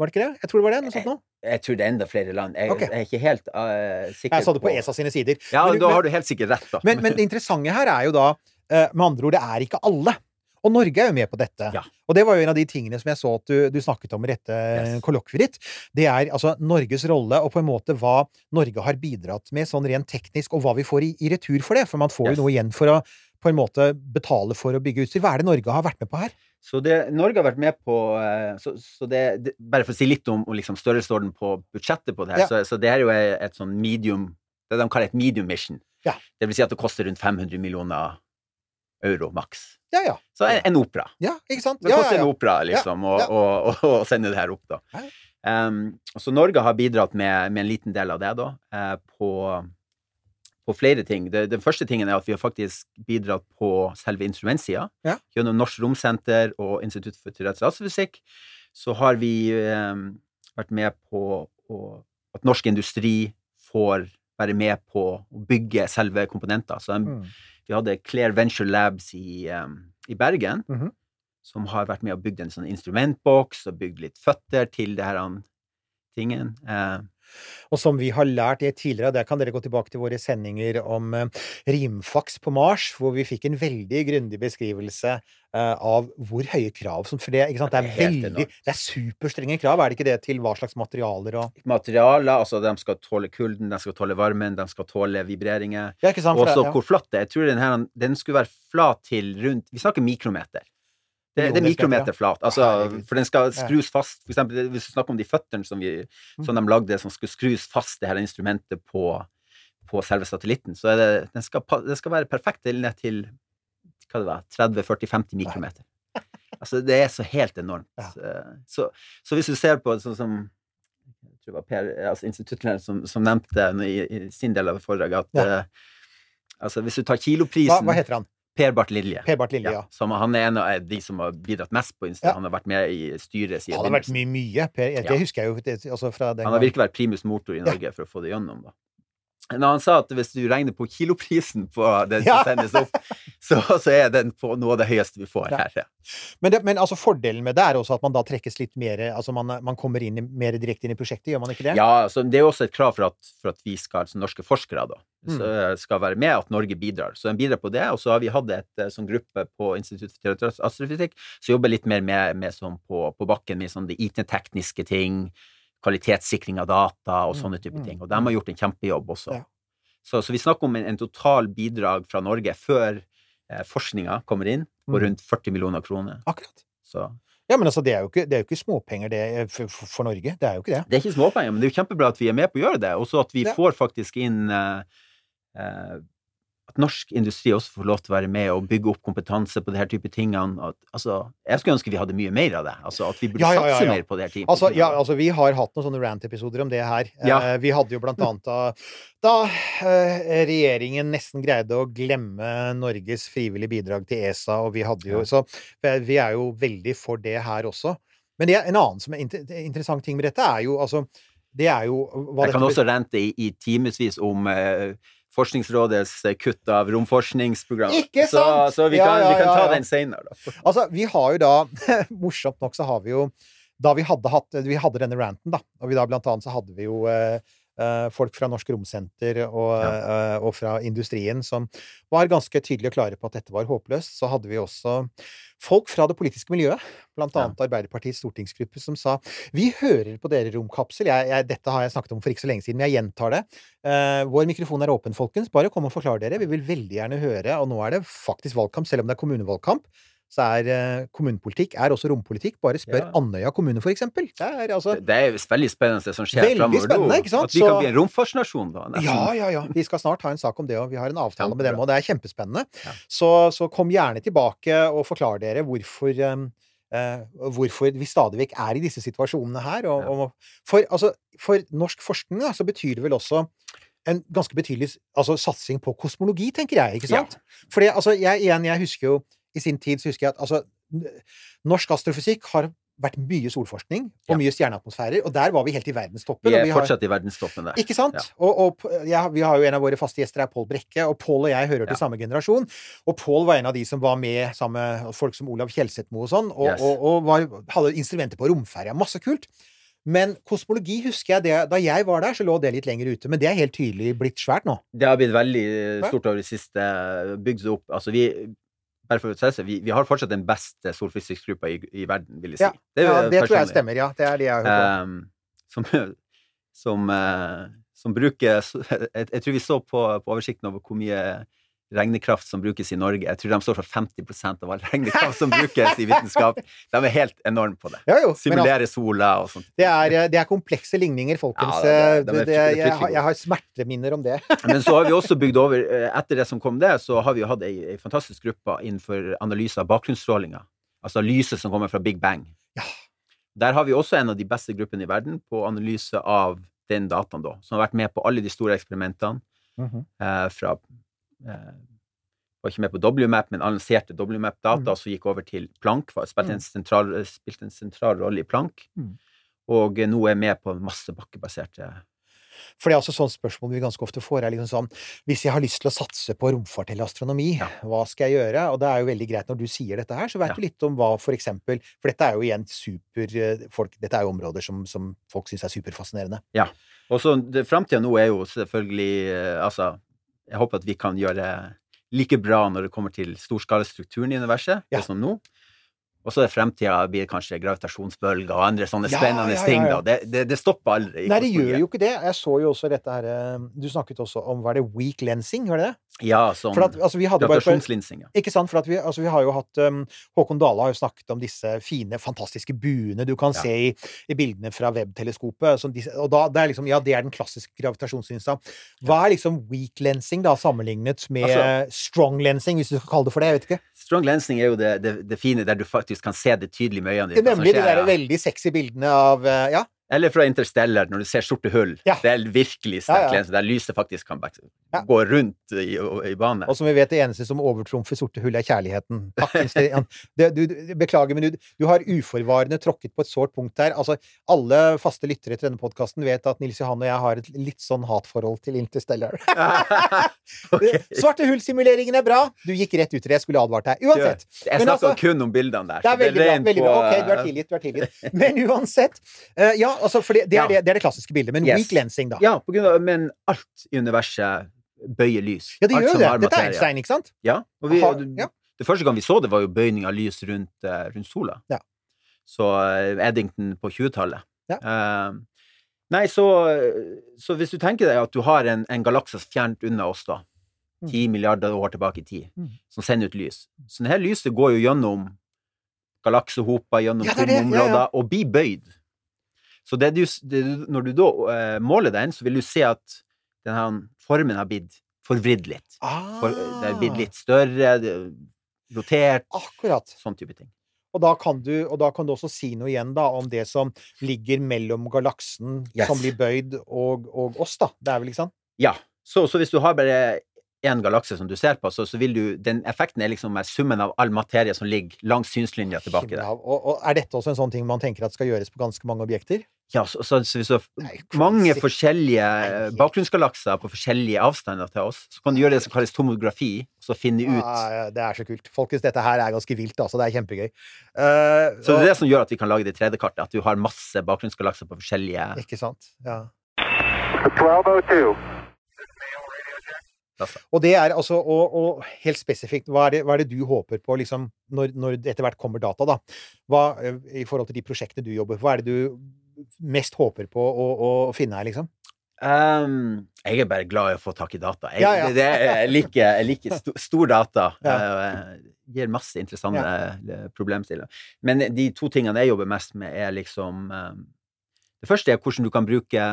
Var det ikke det? Jeg tror det var det? Noe sånt nå. Jeg tror det er enda flere land. Jeg, okay. jeg er ikke helt uh, sikker Jeg sa det på ESA sine sider. Ja, Men da har du helt sikkert rett, da. Men, men det interessante her er jo da, uh, med andre ord, det er ikke alle. Og Norge er jo med på dette. Ja. Og det var jo en av de tingene som jeg så at du, du snakket om i dette Yes. kollokviet ditt. Det er altså Norges rolle, og på en måte hva Norge har bidratt med sånn rent teknisk, og hva vi får i, i retur for det. For man får Yes. jo noe igjen for å på en måte betale for å bygge utstyr. Hva er det Norge har vært med på her? Så det, Norge har vært med på eh, så, så det, det, Bare for å si litt om, om liksom størrelsesorden på budsjettet på det her, Ja. så, så det er jo et, et sånn medium Det de kaller et medium mission. Ja. Det vil si at det koster rundt 500 millioner euro maks. Ja, ja. Så en, en opera. Ja, ikke sant? Det koster en opera, liksom, å sende det her opp, da. Um, så Norge har bidratt med, med en liten del av det, da, eh, på, på flere ting. Det, den første tingen er at vi har faktisk bidratt på selve instrumentsida. Ja. Gjennom Norsk Romsenter og Institutt for teoretisk astrofysikk så har vi eh, vært med på å, at norsk industri får være med på å bygge selve komponenter. Så en, Mm. vi hadde Claire Venture Labs i, um, i Bergen, Mhm. som har vært med og bygd en sånn instrumentboks og bygd litt føtter til det her tingen. Eh, Og som vi har lært det tidligere, der kan dere gå tilbake til våre sendinger om eh, rimfaks på Mars, hvor vi fikk en veldig grundig beskrivelse eh, av hvor høye krav som For det, ikke sant? det er veldig. Det er superstrenge krav, er det ikke det, til hva slags materialer og materialer, altså de skal tåle kulden, de skal tåle varmen, de skal tåle vibreringer. Og så ja. hvor flatt det er. Jeg tror den, her, den skulle være flat til rundt Vi snakker mikrometer. Det, det er mikrometerflat. mikrometer flat. Altså, for den skal skrus fast. For eksempel, hvis du snakker om de føttene som, vi, Mm. som de lagde, som skulle skrus fast det her instrumentet på, på selve satellitten, så er det, den skal, den skal være perfekt ned til hva det var, 30-40-50 mikrometer. Altså, det er så helt enormt. Så, så hvis du ser på sånn som jeg tror det var Per, altså instituttlederen som, som nevnte i, i sin del av foredraget, at Ja. uh, altså hvis du tar hva, kiloprisen hva heter han? Per Barth Lilje. Per Barth Lilje, ja. Som, han er en av de som har bidratt mest på Insta. Ja. Han har vært med i styret siden Han har vært mye, mye. Per, det Ja. husker jeg jo det, altså fra den Han har gang. virkelig vært primus motor i Ja. Norge for å få det gjennom. Da. Når han sa at hvis du regner på kiloprisen på den som Ja. sendes opp, så, så er den på noe av det høyeste vi får Ja. her. Men, det, men altså fordelen med det er også at man da trekkes litt mer Altså man, man kommer inn mer direkte inn i prosjektet, gjør man ikke det? Ja, altså, det er også et krav for at, for at vi skal, altså norske forskere da, Mm. eh, skal være med, at Norge bidrar. Så en bidrar på det, og så har vi hatt et eh, sånn gruppe på Institutt for teoretisk astrofysikk som jobber litt mer med, med sånn på, på bakken med sånn de IT-tekniske ting, kvalitetssikring av data og sånne type Mm, ting. Og de har gjort en kjempejobb også. Ja. Så, så vi snakker om en, en total bidrag fra Norge før eh, forskninga kommer inn, på Mm. rundt 40 millioner kroner. Akkurat. Så Ja, men altså, det er jo ikke, det er jo ikke småpenger det for, for, for Norge. Det er jo ikke det. Det er ikke småpenger, men det er jo kjempebra at vi er med på å gjøre det. Og så at vi Ja. får faktisk inn eh, eh, At norsk industri også får lov til å være med og bygge opp kompetanse på her type tingene. At, altså, jeg skulle ønske vi hadde mye mer av det. Altså at vi burde Ja, ja, ja, satse mer på det her. teamet. Altså, ja, altså, vi har hatt noen sånne rant-episoder om det her. Eh, vi hadde jo blant annet da, da eh, regjeringen nesten greide å glemme Norges frivillige bidrag til ESA, og vi hadde jo. Så vi er jo veldig for det her også. Men det, er en annen som er inter interessant ting med dette, er jo altså Det er jo jeg kan dette også rente i, i timevis om eh, Forskningsrådets eh, kutt av romforskningsprogrammet. Ikke sant? så vi Ja, kan, ja, vi kan ta ja. den seinere, da. Altså, vi har jo da Morsomt nok så har vi jo Da vi hadde hatt Vi hadde denne ranten, da, og vi da blant annet så hadde vi jo eh, eh, folk fra Norsk Romsenter og, ja. og fra industrien som var ganske tydelige og klare på at dette var håpløst. Så hadde vi også folk fra det politiske miljøet, blant Ja. annet Arbeiderpartiets stortingsgruppe, som sa vi hører på dere, Romkapsel. Jeg, jeg, dette har jeg snakket om for ikke så lenge siden, men jeg gjentar det. Uh, vår mikrofon er åpen, folkens. Bare kom og forklar dere. Vi vil veldig gjerne høre. Og nå er det faktisk valgkamp, selv om det er kommunevalgkamp. Så er eh, kommunepolitikk er også rompolitikk. Bare spør Ja. Andøya kommune, for eksempel. Det er altså Det er veldig spennende det som skjer framover nå. At vi kan bli en romfartsnasjon, da. nesten. Ja, ja, ja. Vi skal snart ha en sak om det, og vi har en avtale med dem, og det er kjempespennende. Ja. Så, så kom gjerne tilbake og forklar dere hvorfor um, eh, hvorfor vi stadig vekk er i disse situasjonene her. Og, Ja. og, for, altså, for norsk forskning da, så betyr det vel også en ganske betydelig altså, satsing på kosmologi, tenker jeg. ikke Ja. sant? Fordi, altså, jeg, igjen, jeg husker jo I sin tid så husker jeg at altså, norsk astrofysikk har vært mye solforskning og Ja. mye stjerneatmosfærer, og der var vi helt i verdenstoppen. Vi og er vi har- fortsatt i verdenstoppen der. ikke sant? Ja. Og, og ja, vi har jo en av våre faste gjester er Pål Brekke, og Pål og jeg hører til samme generasjon. Og Pål var en av de som var med sammen med folk som Olav Kjelsethmo og sånn, og, Yes. og, og var, hadde instrumenter på romferja. Masse kult. Men kosmologi husker jeg det Da jeg var der, så lå det litt lenger ute. Men det er helt tydelig blitt svært nå. Det har blitt veldig stort over det siste. Bygd seg opp. Altså, vi bare for å si vi, vi har fortsatt den beste solfysikkgruppa i, i verden, vil jeg si. Ja, det, ja, det tror jeg stemmer, ja. Det er de jeg har hørt om. Um, som, som, uh, som bruker jeg, jeg tror vi så på, på oversikten over hvor mye regnekraft som brukes i Norge. Jeg tror de står for 50% av all regnekraft som brukes i vitenskap. De er helt enorme på det. Ja, jo. Simulere altså, sola og sånt. det er, det er komplekse ligninger, folkens. Ja, det- det- det er fryktelig jeg, har- jeg har smerteminner om det. Men så har vi også bygd over eh, Etter det som kom det, så har vi jo hatt ei, ei fantastisk gruppe innenfor analyse av bakgrunnsstrålinga. Altså lyset som kommer fra Big Bang. Ja. Der har vi også en av de beste gruppene i verden på analyse av den dataen, da. Som har vært med på alle de store eksperimentene eh, fra eh, Var ikke med på WMAP, men analyserte WMAP-data, og så gikk over til Planck. Spilte en sentral, spilte en sentral rolle i Planck. Mhm. Og eh, nå er jeg med på masse bakkebaserte For det er også sånn spørsmål vi ganske ofte får, er liksom sånn Hvis jeg har lyst til å satse på romfart eller astronomi, Ja. hva skal jeg gjøre? Og det er jo veldig greit når du sier dette her, så vet Ja. du litt om hva for eksempel For dette er jo igjen super eh, folk, Dette er jo områder som, som folk syns er superfascinerende. Og så Framtida nå er jo selvfølgelig eh, Altså, jeg håper at vi kan gjøre like bra når det kommer til storskalastrukturen i universet, Ja. det som nå. Og så er fremtida blir kanskje gravitasjonsbølger og andre sånne Ja, spennende ja, ja, ting. da. Det, det, det stopper aldri. Nei, det gjør jo ikke det. Jeg så jo også dette her eh, Du snakket også om Var det weak lensing, var det det? Ja, sånn at, altså, gravitasjonslinsing. Ja. Ikke sant? For vi, altså, vi har jo hatt um, Håkon Dale har jo snakket om disse fine, fantastiske buene du kan se i, i bildene fra webteleskopet. og da, det er liksom, ja, det er den klassiske gravitasjonslinsa. Hva er liksom weak lensing, da, sammenlignet med Altså- strong lensing, hvis du skal kalle det for det? Jeg vet ikke. Strong lensing er jo det, det, det fine der du faktisk kan se det tydelig med øynene dine. Nemlig de der veldig sexy bildene av eh, Ja. Eller fra Interstellar, når du ser sorte hull. Ja. Det er virkelig Ja, sterk ja. linse, der lyset faktisk kan Ja. gå rundt i, i bane. Og som vi vet, det eneste som overtrumfer sorte hull, er kjærligheten. Det, du, beklager, men du, du har uforvarende tråkket på et sårt punkt her. Altså, alle faste lyttere til denne podkasten vet at Nils Johan og jeg har et litt sånn hatforhold til Interstellar. okay. Svarte hull-simuleringen er bra. Du gikk rett ut i det. Jeg skulle advart deg. Uansett. Jeg Men snakker altså- kun om bildene der. Det er veldig bra. veldig bra. på, Ok, du er tilgitt. Du er tilgitt. Men uansett. Uh, ja, altså, det, er det, det er det klassiske bildet. Men Yes. weak lensing, da. Ja, av, men alt i universet bøyer lys. Ja, det alt gjør det. Dette er. Einstein, ikke sant? Ja, og vi, Aha, det, ja. det første gang vi så det, var jo bøyning av lys rundt, eh, rundt sola. Ja. Så eh, Eddington på 20-tallet. Ja. Uh, nei, så, så hvis du tenker deg at du har en, en galakse fjernt unna oss, da, Mm. ti milliarder år tilbake i tid, Mm. som sender ut lys Så dette lyset går jo gjennom galaksehoper, gjennom Ja, tomme områder, og blir bøyd. Så det du, det, du- når du da eh, måler den, så vil du se at denne formen har blitt forvridd litt. Ah, For, det har blitt litt større, det er rotert, Akkurat. sånn type ting. Og da, kan du, og da kan du også si noe igjen da om det som ligger mellom galaksen Yes. som blir bøyd, og, og oss, da. Det er vel ikke sant? Ja, så, så hvis du har bare én galakse som du ser på, så, så vil du Den effekten er liksom er summen av all materie som ligger langs synslinja tilbake der. Og, og er dette også en sånn ting man tenker at skal gjøres på ganske mange objekter? Ja, så, så, så har Nei, mange forskjellige Nei. bakgrunnsgalakser på forskjellige avstander til oss, så kan du gjøre det som kalles tomografi, og så finne ut Ah, det er så kult. Folkens, dette her er ganske vilt, altså. Det er kjempegøy. Uh, Så det er det som gjør at vi kan lage det 3D-kartet, at du har masse bakgrunnsgalakser på forskjellige Ikke sant? Ja. 1202. Og det er altså, og, og helt spesifikt, hva er, det, hva er det du håper på liksom, når, når etter hvert kommer data, da? Hva, eh, I forhold til de prosjektene du jobber hva er det du mest håper på å, å finne her, liksom? Um, jeg er bare glad i å få tak i data. Jeg, Ja, ja. Det, jeg liker, jeg liker sto, stor data. Ja. Uh, gir masse interessante ja. problemstillinger. Men de to tingene jeg jobber mest med, er liksom eh, Det første er hvordan du kan bruke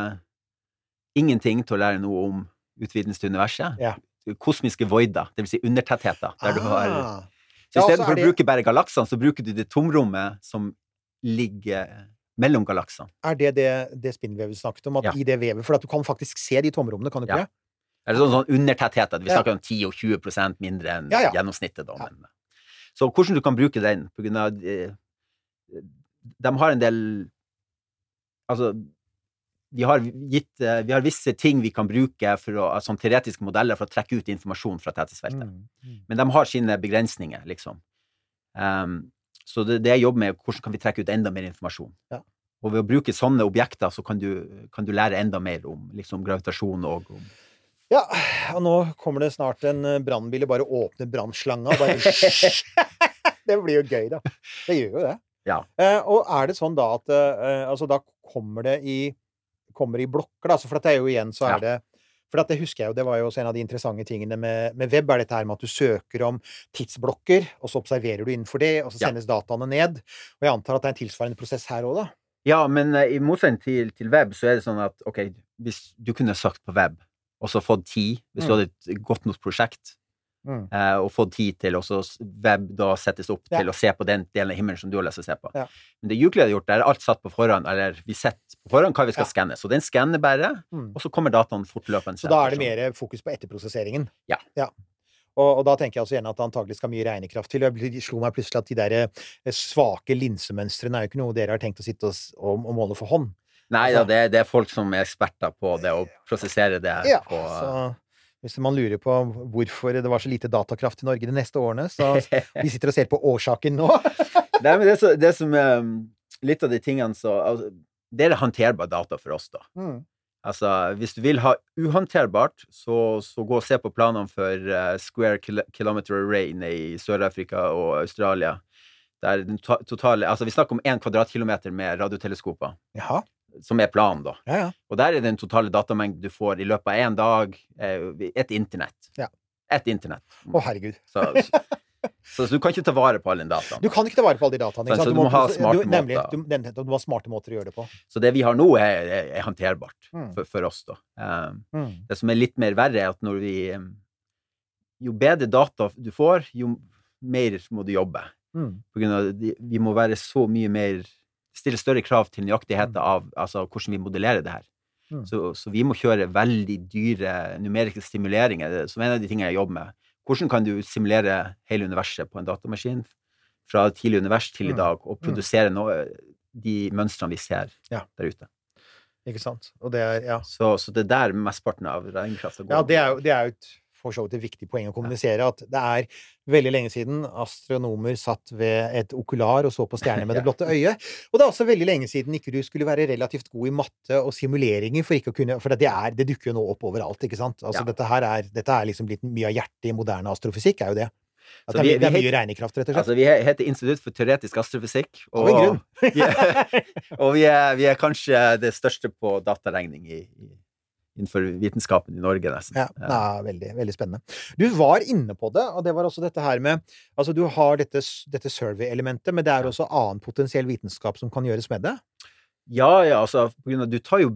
ingenting til å lære noe om utvidelse til universet. Kosmiske voider, dvs. Si undertettheter. Der du har Ah. Så istedenfor det- å bruke bare galaksene, så bruker du det tomrommet som ligger mellom galaksene. Er det det, det spinnvevet snakket om? At Ja. i det vevet, For at du kan faktisk se de tomrommene, kan du ikke Ja. det? Eller sånn, sånn at Vi snakker om 10 og 20% mindre enn Ja, gjennomsnittet. Da, men, så hvordan du kan bruke den på grunn av de, De har en del Altså, vi har, gitt, eh, vi har visse ting vi kan bruke for å, som teoretiske modeller for å trekke ut informasjon fra tetthetsfeltet. Mm. Mm. Men de har sine begrensninger, liksom. Ehm, så det, det jeg jobber med, er hvordan kan vi trekke ut enda mer informasjon? Ja. Og ved å bruke sånne objekter, så kan du, kan du lære enda mer om liksom, gravitasjon og om Ja, og nå kommer det snart en eh, brannbil og bare åpner brannslanga. og Bare Det blir jo gøy, da. Det gjør jo det. Ja. Eh, og er det sånn da at eh, altså da kommer det i kommer i blokker, da? Så for det er jo igjen så er Ja. det for det husker jeg jo, det var jo også en av de interessante tingene med, med web, er dette her med at du søker om tidsblokker, og så observerer du innenfor det, og så Ja. sendes dataene ned. Og jeg antar at det er en tilsvarende prosess her òg, da? Ja, men eh, i motsetning til, til web, så er det sånn at ok, hvis du kunne søkt på web, og så fått tid, hvis du Mm. hadde et godt nok prosjekt, Mm. eh, og fått tid til også så web da settes opp Ja. til å se på den delen av himmelen som du har lyst til å se på. Ja. Men det Euclid har gjort, der er alt satt på forhånd, eller vi setter forhånd hva vi skal Ja. skanne. Så den skanner bare, Mm. og så kommer dataen fortløpende. Så da er det mer fokus på etterprosesseringen? Ja. Og, og da tenker jeg også gjerne at det antagelig skal mye regnekraft til. Jeg slo meg plutselig at de der eh, svake linsemønstrene er jo ikke noe dere har tenkt å sitte og, og, måle for hånd. Nei da, det, det er folk som er eksperter på det, og prosesserer det Ja, på så hvis man lurer på hvorfor det var så lite datakraft i Norge de neste årene, så vi sitter og ser på årsaken nå. Nei, men det, som- det som er um, litt av de tingene så altså, Det er håndterbar data for oss, da. Mm. Altså, hvis du vil ha uhåndterbart, så, så gå og se på planene for uh, Square Kilometer Array i Sør-Afrika og Australia. Der den to totale Altså, vi snakker om én kvadratkilometer med radioteleskoper, Jaha. som er planen, da. Ja, ja. Og der er den totale datamengden du får i løpet av én dag, eh, et internett. Ja. Et internett. Å, herregud. Så, så, så, du kan ikke ta vare på alle den dataen. Du kan ikke ta vare på alle de dataene. Sant? så du må ha smarte du, nemlig, måter. Du, du må ha smarte måter å gjøre det på. Så det vi har nå, er, er, er håndterbart Mm. for, for oss, da. Um, Mm. Det som er litt mer verre, er at når vi eh, Jo bedre data du får, jo mer må du jobbe. Mm. På grunn av at vi må være så mye mer Stille større krav til nøyaktigheter av altså, hvordan vi modellerer det her. Mm. Så, så vi må kjøre veldig dyre numeriske stimuleringer, som er en av de tingene jeg jobber med. Hvordan kan du simulere hele universet på en datamaskin fra tidlig univers til i Mm. dag, og produsere noe, de mønstrene vi ser Ja. der ute? Ikke sant? Og det er, ja. Så, så det er der mesteparten av regnekrafta går. Ja, det er jo, det er jo et, for så vidt et viktig poeng å kommunisere, at det er veldig lenge siden astronomer satt ved et okular og så på stjerner med det blotte øyet. Og det er også veldig lenge siden ikke du skulle være relativt god i matte og simuleringer for ikke å kunne For det, er, det dukker jo nå opp overalt, ikke sant? Altså, Ja. dette her er, dette er liksom blitt mye av hjertet i moderne astrofysikk, er jo det. At det, vi- det er mye regnekraft, rett og slett. Altså, vi heter Institutt for teoretisk astrofysikk, og, og vi, er, vi er kanskje det største på dataregning i, i, innenfor vitenskapen i Norge, nesten. Ja, ja, veldig, veldig spennende. Du var inne på det, og det var også dette her med Altså, du har dette, dette survey-elementet, men det er også annen potensiell vitenskap som kan gjøres med det? Ja, ja, altså, på grunn av, du tar jo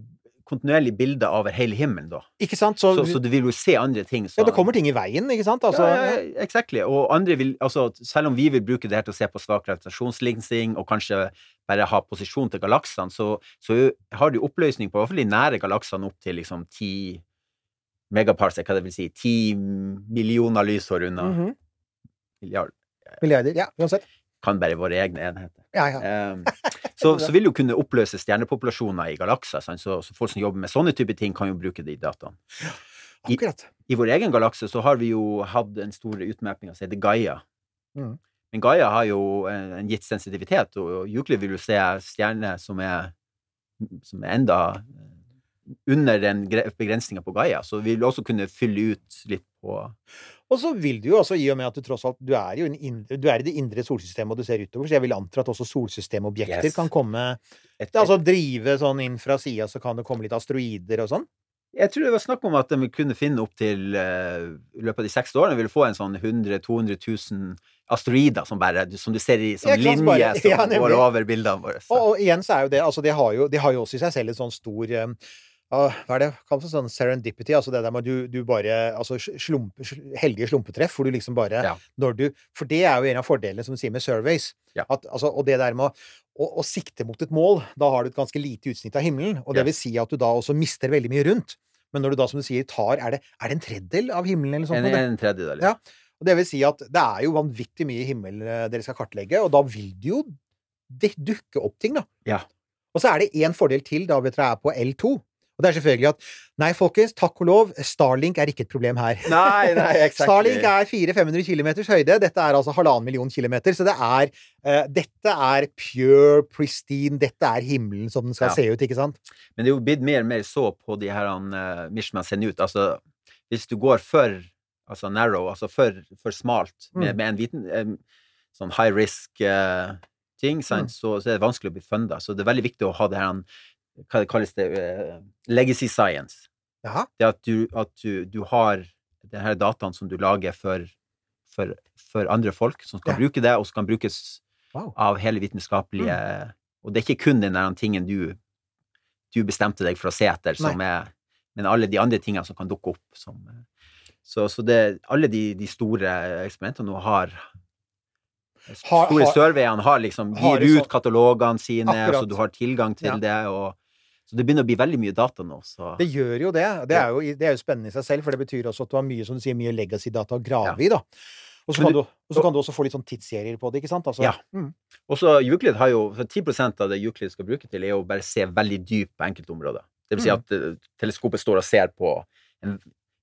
kontinuerlig bilde over hele himmelen, da. Ikke sant? Så, Så, så du vil jo se andre ting. Så, ja, det kommer ting i veien, ikke sant? Altså, ja, ja, ja, exactly. Og andre vil, altså, selv om vi vil bruke det her til å se på svak gravitasjonslinsing, og kanskje bare ha posisjon til galaksene, så, så har du oppløsning på i hvert fall de nære galaksene opp til liksom 10 megaparsec, hva det vil si, 10 millioner lysår unna. Mhm. Milliard. Milliarder. Ja, uansett. Kan bare våre egne enheter. Ja, ja. um, så, så vil jo kunne oppløse stjernepopulasjoner i galakser? Så, så folk som jobber med sånne type ting, kan jo bruke de dataene. I- Akkurat. I vår egen galakse så har vi jo hatt en stor utmerkning som heter Gaia. Mm. Men Gaia har jo en, en gitt sensitivitet, og Euclid vil jo se stjerner som er, som er enda eh, under den begrensninga på Gaia, så vi vil også kunne fylle ut litt på Og så vil du jo også, i og med at du tross alt du er jo en indre, du er i det indre solsystemet, og du ser utover, så jeg vil anta at også solsystemobjekter Yes. kan komme et, Altså drive sånn inn fra sida, så kan det komme litt asteroider og sånn? Jeg tror det var snakk om at de kunne finne opp til eh, I løpet av de seks årene ville få en sånn 100 200 000 asteroider som bare Som du ser i som linje bare- som ja, nemlig. går over bildene våre. Og, og igjen så er jo det altså det har jo, det har jo også i seg selv en sånn stor ah, hva er det kalt for sånn serendipity? Altså det der med du, du bare Altså slump, heldige slumpetreff, hvor du liksom bare Ja. Når du For det er jo en av fordelene, som du sier, med surveys. Ja. At, altså, og det der med å, å, sikte mot et mål, da har du et ganske lite utsnitt av himmelen. Og det vil si at du da også mister veldig mye rundt. Men når du da, som du sier, tar Er det, er det en tredjedel av himmelen eller sånt? En, det? en tredjedel. Ja. Og det vil si at det er jo vanvittig mye himmel eh, dere skal kartlegge, og da vil det jo dukke opp ting, da. Ja. Og så er det én fordel til da vi er på L2. Og det er selvfølgelig at nei, folkens, takk og lov, Starlink er ikke et problem her. Nei, nei, exactly. Starlink er 400-500 km høyde. Dette er altså halvannen million kilometer. Så det er uh, Dette er pure, pristine Dette er himmelen som den skal Ja. se ut, ikke sant? Men det er jo blitt mer og mer så på de her uh, Mishman sender ut. Altså, hvis du går for altså narrow, altså for, for smalt, med, Mm. med en liten um, sånn high risk uh, ting, Mm. så, så er det vanskelig å bli funda. Så det er veldig viktig å ha det her hva det kalles det, eh, legacy science. Jaha. Det at du, at du, du har denne dataen som du lager for, for, for andre folk, som skal Ja. bruke det, og som kan brukes Wow. av hele vitenskapelige Og det er ikke kun den der tingen du, du bestemte deg for å se etter, som er Men alle de andre tingene som kan dukke opp. Som, så, så det, alle de, de store eksperimentene nå Har- Store surveyene har liksom gir ut sånn- katalogene sine, Akkurat. så du har tilgang til Ja. det. Og, så det begynner å bli veldig mye data nå. Så. Det gjør jo det. Det er jo, det er jo spennende i seg selv, for det betyr også at du har mye som du sier, mye legacy-data å grave Ja. i. da. Og så kan, kan du også få litt sånn tidsserier på det, ikke sant? Altså, Ja. mm. Og så Euclid har jo for 10% av det Euclid skal bruke til, er å bare se veldig dypt på enkeltområder. Det vil si Mm. at mm. teleskopet står og ser på en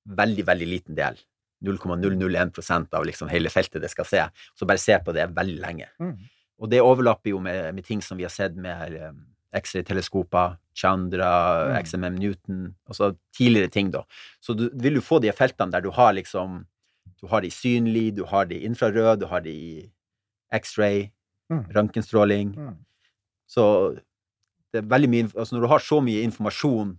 veldig, veldig liten del. 0,001% av liksom hele feltet det skal se. Så bare se på det veldig lenge. Mm. Og det overlapper jo med, med ting som vi har sett med eh, X-ray-teleskoper, Chandra, Mm. XMM Newton, altså tidligere ting, da. Så du vil jo få de feltene der du har liksom Du har de synlige, du har de infrarøde, du har de X-ray, Mm. røntgenstråling. Mm. Så det er veldig mye Altså når du har så mye informasjon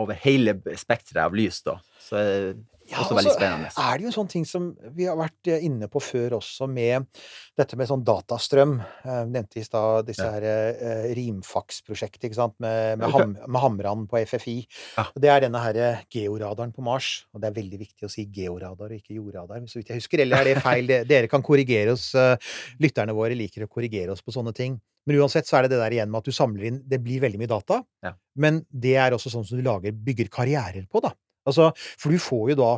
over hele spekteret av lys, da, så er det Ja, også og veldig så spennende. er det jo en sånn ting som vi har vært eh, inne på før også, med dette med sånn datastrøm. Jeg nevnte i stad disse Ja. her eh, Rimfax-prosjektet, ikke sant, med, med, ham, med Hamran på FFI. Ja. Det er denne her eh, georadaren på Mars. Og det er veldig viktig å si georadar og ikke jordradar, så vidt jeg husker. Eller er det feil? Dere kan korrigere oss. eh, Lytterne våre liker å korrigere oss på sånne ting. Men uansett så er det det der igjen med at du samler inn Det blir veldig mye data, Ja. men det er også sånn som du lager, bygger karrierer på, da. Altså, for du får jo da,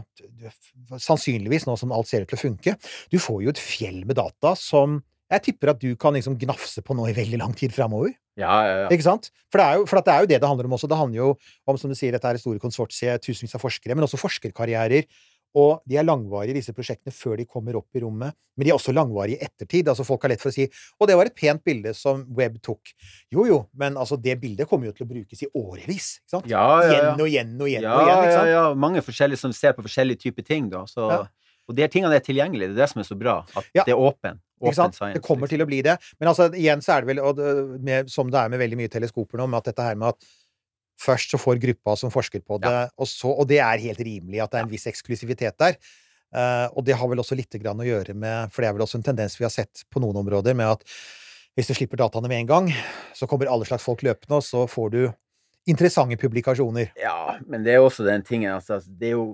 sannsynligvis, nå som alt ser ut til å funke, du får jo et fjell med data som jeg tipper at du kan liksom gnafse på nå i veldig lang tid framover. Ja, ja, ja. Ikke sant? For det, er jo, for det er jo det det handler om også. Det handler jo om, som du sier, dette er store konsortier, tusenvis av forskere, men også forskerkarrierer. Og de er langvarige, disse prosjektene, før de kommer opp i rommet. Men de er også langvarige i ettertid. Altså Folk har lett for å si 'Å, det var et pent bilde som Webb tok'. Jo jo, men altså, det bildet kommer jo til å brukes i årevis. Ikke sant? Ja, ja, ja. Igjen og igjen og igjen ja, og igjen. Ikke sant? ja. ja. Mange forskjellige som ser på forskjellige typer ting, da. Så, Ja. Og de tingene er tilgjengelige. Det er det som er så bra. At det er åpen. Ikke Åpen sant? science. Det kommer til å bli det. Men altså, igjen så er det vel, og det, med, som det er med veldig mye teleskoper nå, med at dette her med at først så får gruppa som forsker på det, og, så, og det er helt rimelig at det er en viss eksklusivitet der. Uh, og det har vel også litt grann å gjøre med For det er vel også en tendens vi har sett på noen områder, med at hvis du slipper dataene med en gang, så kommer alle slags folk løpende, og så får du interessante publikasjoner. Ja, men det er også den tingen altså, Det er jo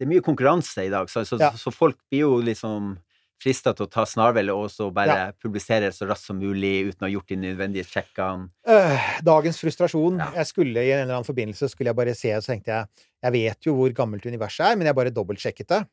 det er mye konkurranse i dag, så, så, Ja. så folk blir jo liksom frista til å ta snarvel og så bare publisere så raskt som mulig uten å ha gjort de nødvendige sjekkene. Øh, dagens frustrasjon. Ja. Jeg skulle i en eller annen forbindelse skulle jeg bare se, og så tenkte jeg Jeg vet jo hvor gammelt universet er, men jeg bare dobbeltsjekket det.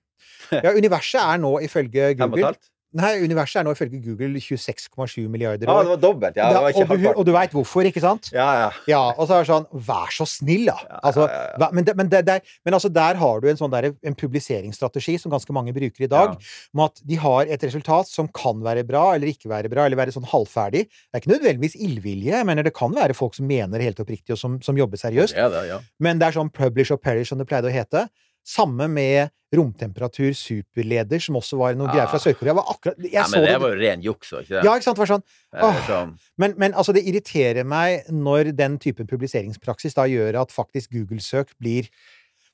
Ja, universet er nå ifølge Google? Nei, universet er nå ifølge Google 26,7 milliarder Ja, år. det var dobbelt. Ja, det var ikke og, du, og du veit hvorfor, ikke sant? Ja, ja. Ja, og så er det sånn Vær så snill, da! Ja, Altså, ja, ja, ja. Men, det, men, det, der, men altså, der har du en sånn der, en publiseringsstrategi som ganske mange bruker i dag, med at de har et resultat som kan være bra eller ikke være bra, eller være sånn halvferdig. Det er ikke nødvendigvis illvilje, mener det kan være folk som mener helt oppriktig, og som, som jobber seriøst. Det ja. Men det er sånn publish or perish, som det pleide å hete. Samme med romtemperatur superleder, som også var noe ja. greier fra Sør-Korea. Var akkurat, jeg ja. Men det det, var jo ren juks, var ikke det? Ja, ikke sant? Det var sånn, åh. sånn- men, men altså, det irriterer meg når den typen publiseringspraksis da gjør at faktisk Google-søk blir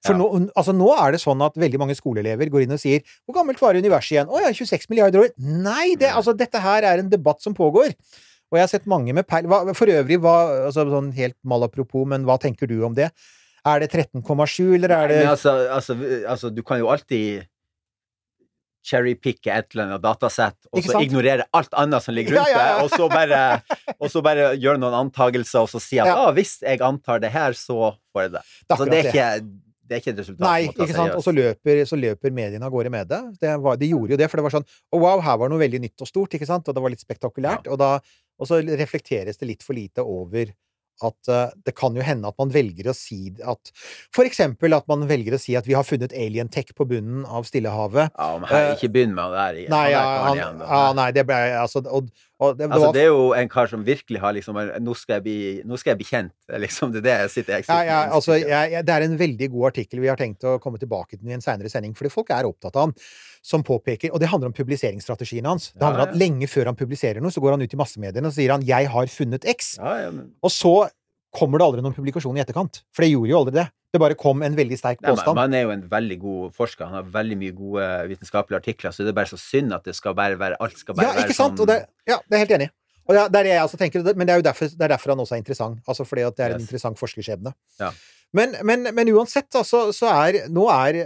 For Ja. nå, altså, nå er det sånn at veldig mange skoleelever går inn og sier 'Hvor gammelt var universet igjen?' 'Å ja, 26 milliarder år'. Nei, det, altså, dette her er en debatt som pågår. Og jeg har sett mange med peil hva, For øvrig, hva, altså, sånn helt malapropos, men hva tenker du om det? Er det 13,7, eller er det Nei, altså, altså, altså, du kan jo alltid cherrypicke et eller annet datasett, og så ignorere alt annet som ligger rundt ja, ja. det, og så bare, og så bare gjøre noen antagelser, og så si at Ja. ah, hvis jeg antar det her, så får jeg det. Det Så det er ikke, det er ikke et resultat Nei, ikke sant? Og så løper, så løper mediene av gårde med det. det var, de gjorde jo det, for det var sånn oh, wow, her var noe veldig nytt og stort, ikke sant? Og det var litt spektakulært. Og, da, og så reflekteres det litt for lite over at eh, det kan jo hende at man velger å si at For eksempel at man velger å si at vi har funnet alien tech på bunnen av Stillehavet. Ja, men her, Eh, ikke begynn med det der igjen. Nei, ja, han, han, ja, nei, det ble altså og det, Altså, det er jo en kar som virkelig har liksom Nå skal jeg bli, nå skal jeg bli kjent. Liksom det er det jeg sitter jeg Ja, sitter ja, altså, jeg, det er en veldig god artikkel vi har tenkt å komme tilbake til i en seinere sending, fordi folk er opptatt av han, som påpeker Og det handler om publiseringsstrategien hans. Det handler om at lenge før han publiserer noe, så går han ut i massemediene og sier han 'jeg har funnet X'. ja, ja, men, Og så kommer det aldri noen publikasjon i etterkant. For det gjorde jo aldri det. Det bare kom en veldig sterk Nei, påstand. man er jo en veldig god forsker. Han har veldig mye gode vitenskapelige artikler, så det er bare så synd at det skal bare være Alt skal bare Ja, være ikke sant? sånn Og det, ja, det er helt enig. Og det, er det jeg også tenker, men det er jo derfor, det er derfor han også er interessant. Altså fordi at det er en Yes. interessant forskerskjebne. Ja. Men, men, men uansett, altså, så er Nå er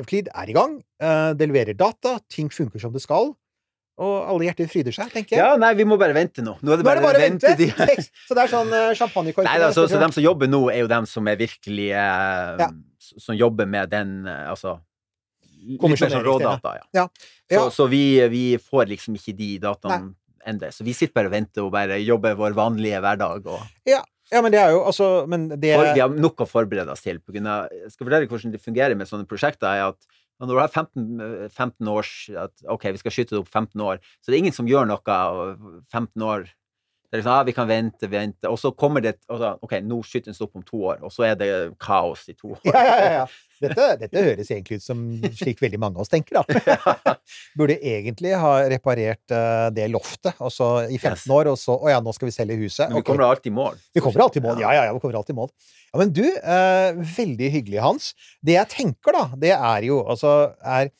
Euclid er i gang. eh, det leverer data. Ting funker som det skal. Og alle hjerter fryder seg, tenker jeg. Ja, nei, vi må bare vente nå. Nå er det Nå er bare, det bare å vente! Så det er sånn uh, champagnekork. Nei, da, så de som jobber nå, er jo dem som er virkelig eh, Ja. Som jobber med den eh, Altså Litt mer sånn rådata, ja. Ja. Så, Ja. så vi, vi får liksom ikke de dataene ennå. Så vi sitter bare og venter og bare jobber vår vanlige hverdag. Og Ja, men det er jo altså Men det for, vi har nok å forberede oss til. På grunn av, jeg skal fortelle hvordan det fungerer med sånne prosjekter. er at når du har 15, eh, 15 års at, OK, vi skal skyte det opp 15 år, så det er ingen som gjør noe 15 år. Det er liksom, ja, vi kan vente, vente, og så kommer det og så, OK, nå skyter den opp om to år, og så er det kaos i to år. Ja, ja, ja. Dette, dette høres egentlig ut som slik veldig mange av oss tenker, da. Burde egentlig ha reparert eh, det loftet og så i 15 Yes. år, og så Å ja, nå skal vi selge huset. Men vi okay. kommer alltid i mål. Vi kommer alltid i mål. Ja, ja, ja, vi kommer alltid i mål. Ja, men du, eh, veldig hyggelig, Hans. Det jeg tenker, da, det er jo altså er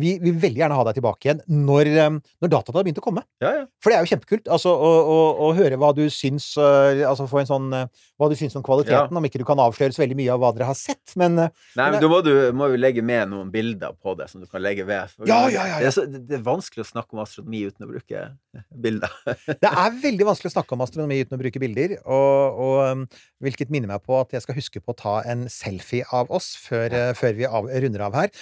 vi vil veldig gjerne ha deg tilbake igjen når, eh, når dataene har begynt å komme. Ja, ja. For det er jo kjempekult altså, å, å, å høre hva du syns eh, Altså få en sånn eh, Hva du syns om kvaliteten, om ikke du kan avsløre så veldig mye av hva dere har sett, men eh, Nei, Men men da må du må jo legge med noen bilder på det som du kan legge ved. Ja, ja, ja, ja. Det, er så, det er vanskelig å snakke om astronomi uten å bruke bilder. Det er veldig vanskelig å snakke om astronomi uten å bruke bilder, og, og um, hvilket minner meg på at jeg skal huske på å ta en selfie av oss før, før vi av, runder av her.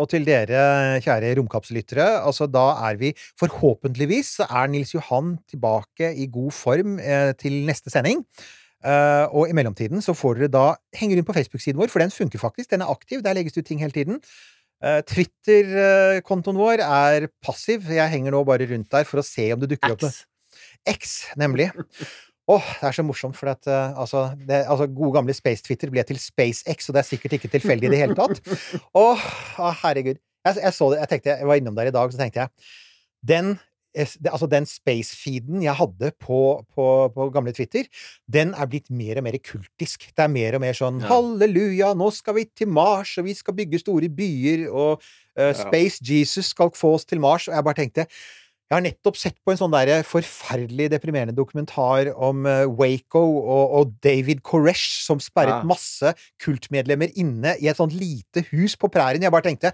Og til dere, kjære romkapsellyttere, altså da er vi forhåpentligvis så er Nils Johan tilbake i god form eh, til neste sending. Uh, og i mellomtiden så får dere da henge rundt på Facebook-siden vår, for den funker faktisk. Den er aktiv, der legges det ut ting hele tiden. Uh, Twitter-kontoen vår er passiv. Jeg henger nå bare rundt der for å se om det dukker opp noe. X. X, nemlig. Åh, det er så morsomt, for at, uh, altså, det, altså, gode gamle Space-Twitter ble til SpaceX, og det er sikkert ikke tilfeldig i det hele tatt. Åh, oh, herregud. Jeg, jeg det, jeg tenkte, jeg var innom der i dag, så tenkte jeg Den, altså, den space-feeden jeg hadde på, på, på gamle Twitter, den er blitt mer og mer kultisk. Det er mer og mer sånn Ja. Halleluja, nå skal vi til Mars, og vi skal bygge store byer, og uh, Space Jesus skal få oss til Mars. Og jeg bare tenkte jeg har nettopp sett på en sånn der forferdelig deprimerende dokumentar om eh, Waco og, og David Koresh som sperret Ja. masse kultmedlemmer inne i et sånt lite hus på prærien. Jeg bare tenkte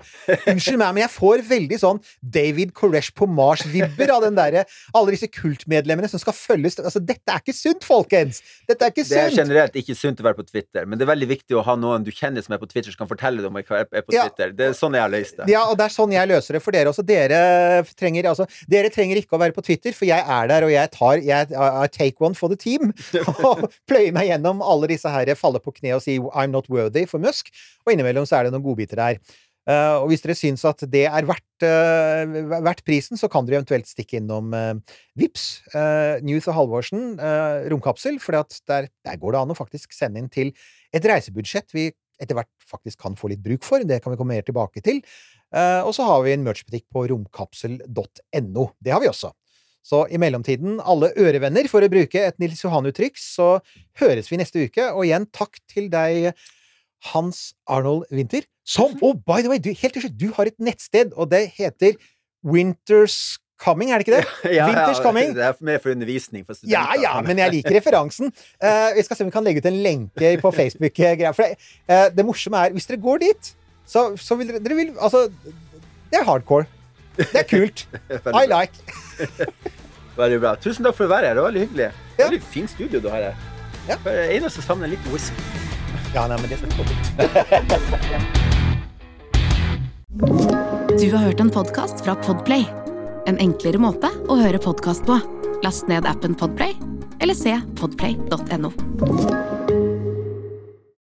Unnskyld meg, men jeg får veldig sånn David Koresh på Mars-vibber av den derre Alle disse kultmedlemmene som skal følges Altså, dette er ikke sunt, folkens! Dette er ikke sunt! Det er generelt ikke sunt å være på Twitter, men det er veldig viktig å ha noen du kjenner som er på Twitter, som kan fortelle deg om hva er på Ja. Twitter. Det er sånn jeg har løst det. Ja, og det er sånn jeg løser det for dere også. Dere trenger, altså, dere trenger ikke å være på Twitter, for jeg er der, og jeg tar jeg, I take one for the team. Og pløyer meg gjennom alle disse her, faller på kne og sier I'm not worthy for Musk. Og innimellom så er det noen godbiter der. Uh, og hvis dere syns at det er verdt, uh, verdt prisen, så kan dere eventuelt stikke innom uh, Vips, uh, Newth og Halvorsen, romkapsel, for der, der går det an å faktisk sende inn til et reisebudsjett vi etter hvert faktisk kan få litt bruk for. Det kan vi komme mer tilbake til. Eh, og så har vi en merchbutikk på romkapsel.no. Det har vi også. Så i mellomtiden, alle ørevenner, for å bruke et Nils Johan-uttrykk, så høres vi neste uke. Og igjen, takk til deg, Hans Arnold Winther, som Oh, by the way, du, helt til slutt, du har et nettsted, og det heter Winters Coming, er det ikke det? Ja, Winters ja, Coming. Det er mer for undervisning for Ja, studenter. ja, men jeg liker referansen. Eh, vi skal se om vi kan legge ut en lenke på Facebook-greia. For det, uh, det morsomme er, hvis dere går dit, så, så vil dere, dere vil, Altså, det er hardcore. Det er kult. I like. Veldig bra. Tusen takk for å være her. Det var veldig hyggelig. Ja. Veldig fint studio du har her. Ja. Det Eneste savner liten whisky. Ja, nei, men det skal vi få til. Du har hørt en podkast fra Podplay. En enklere måte å høre podkast på. Last ned appen Podplay, eller se podplay.no.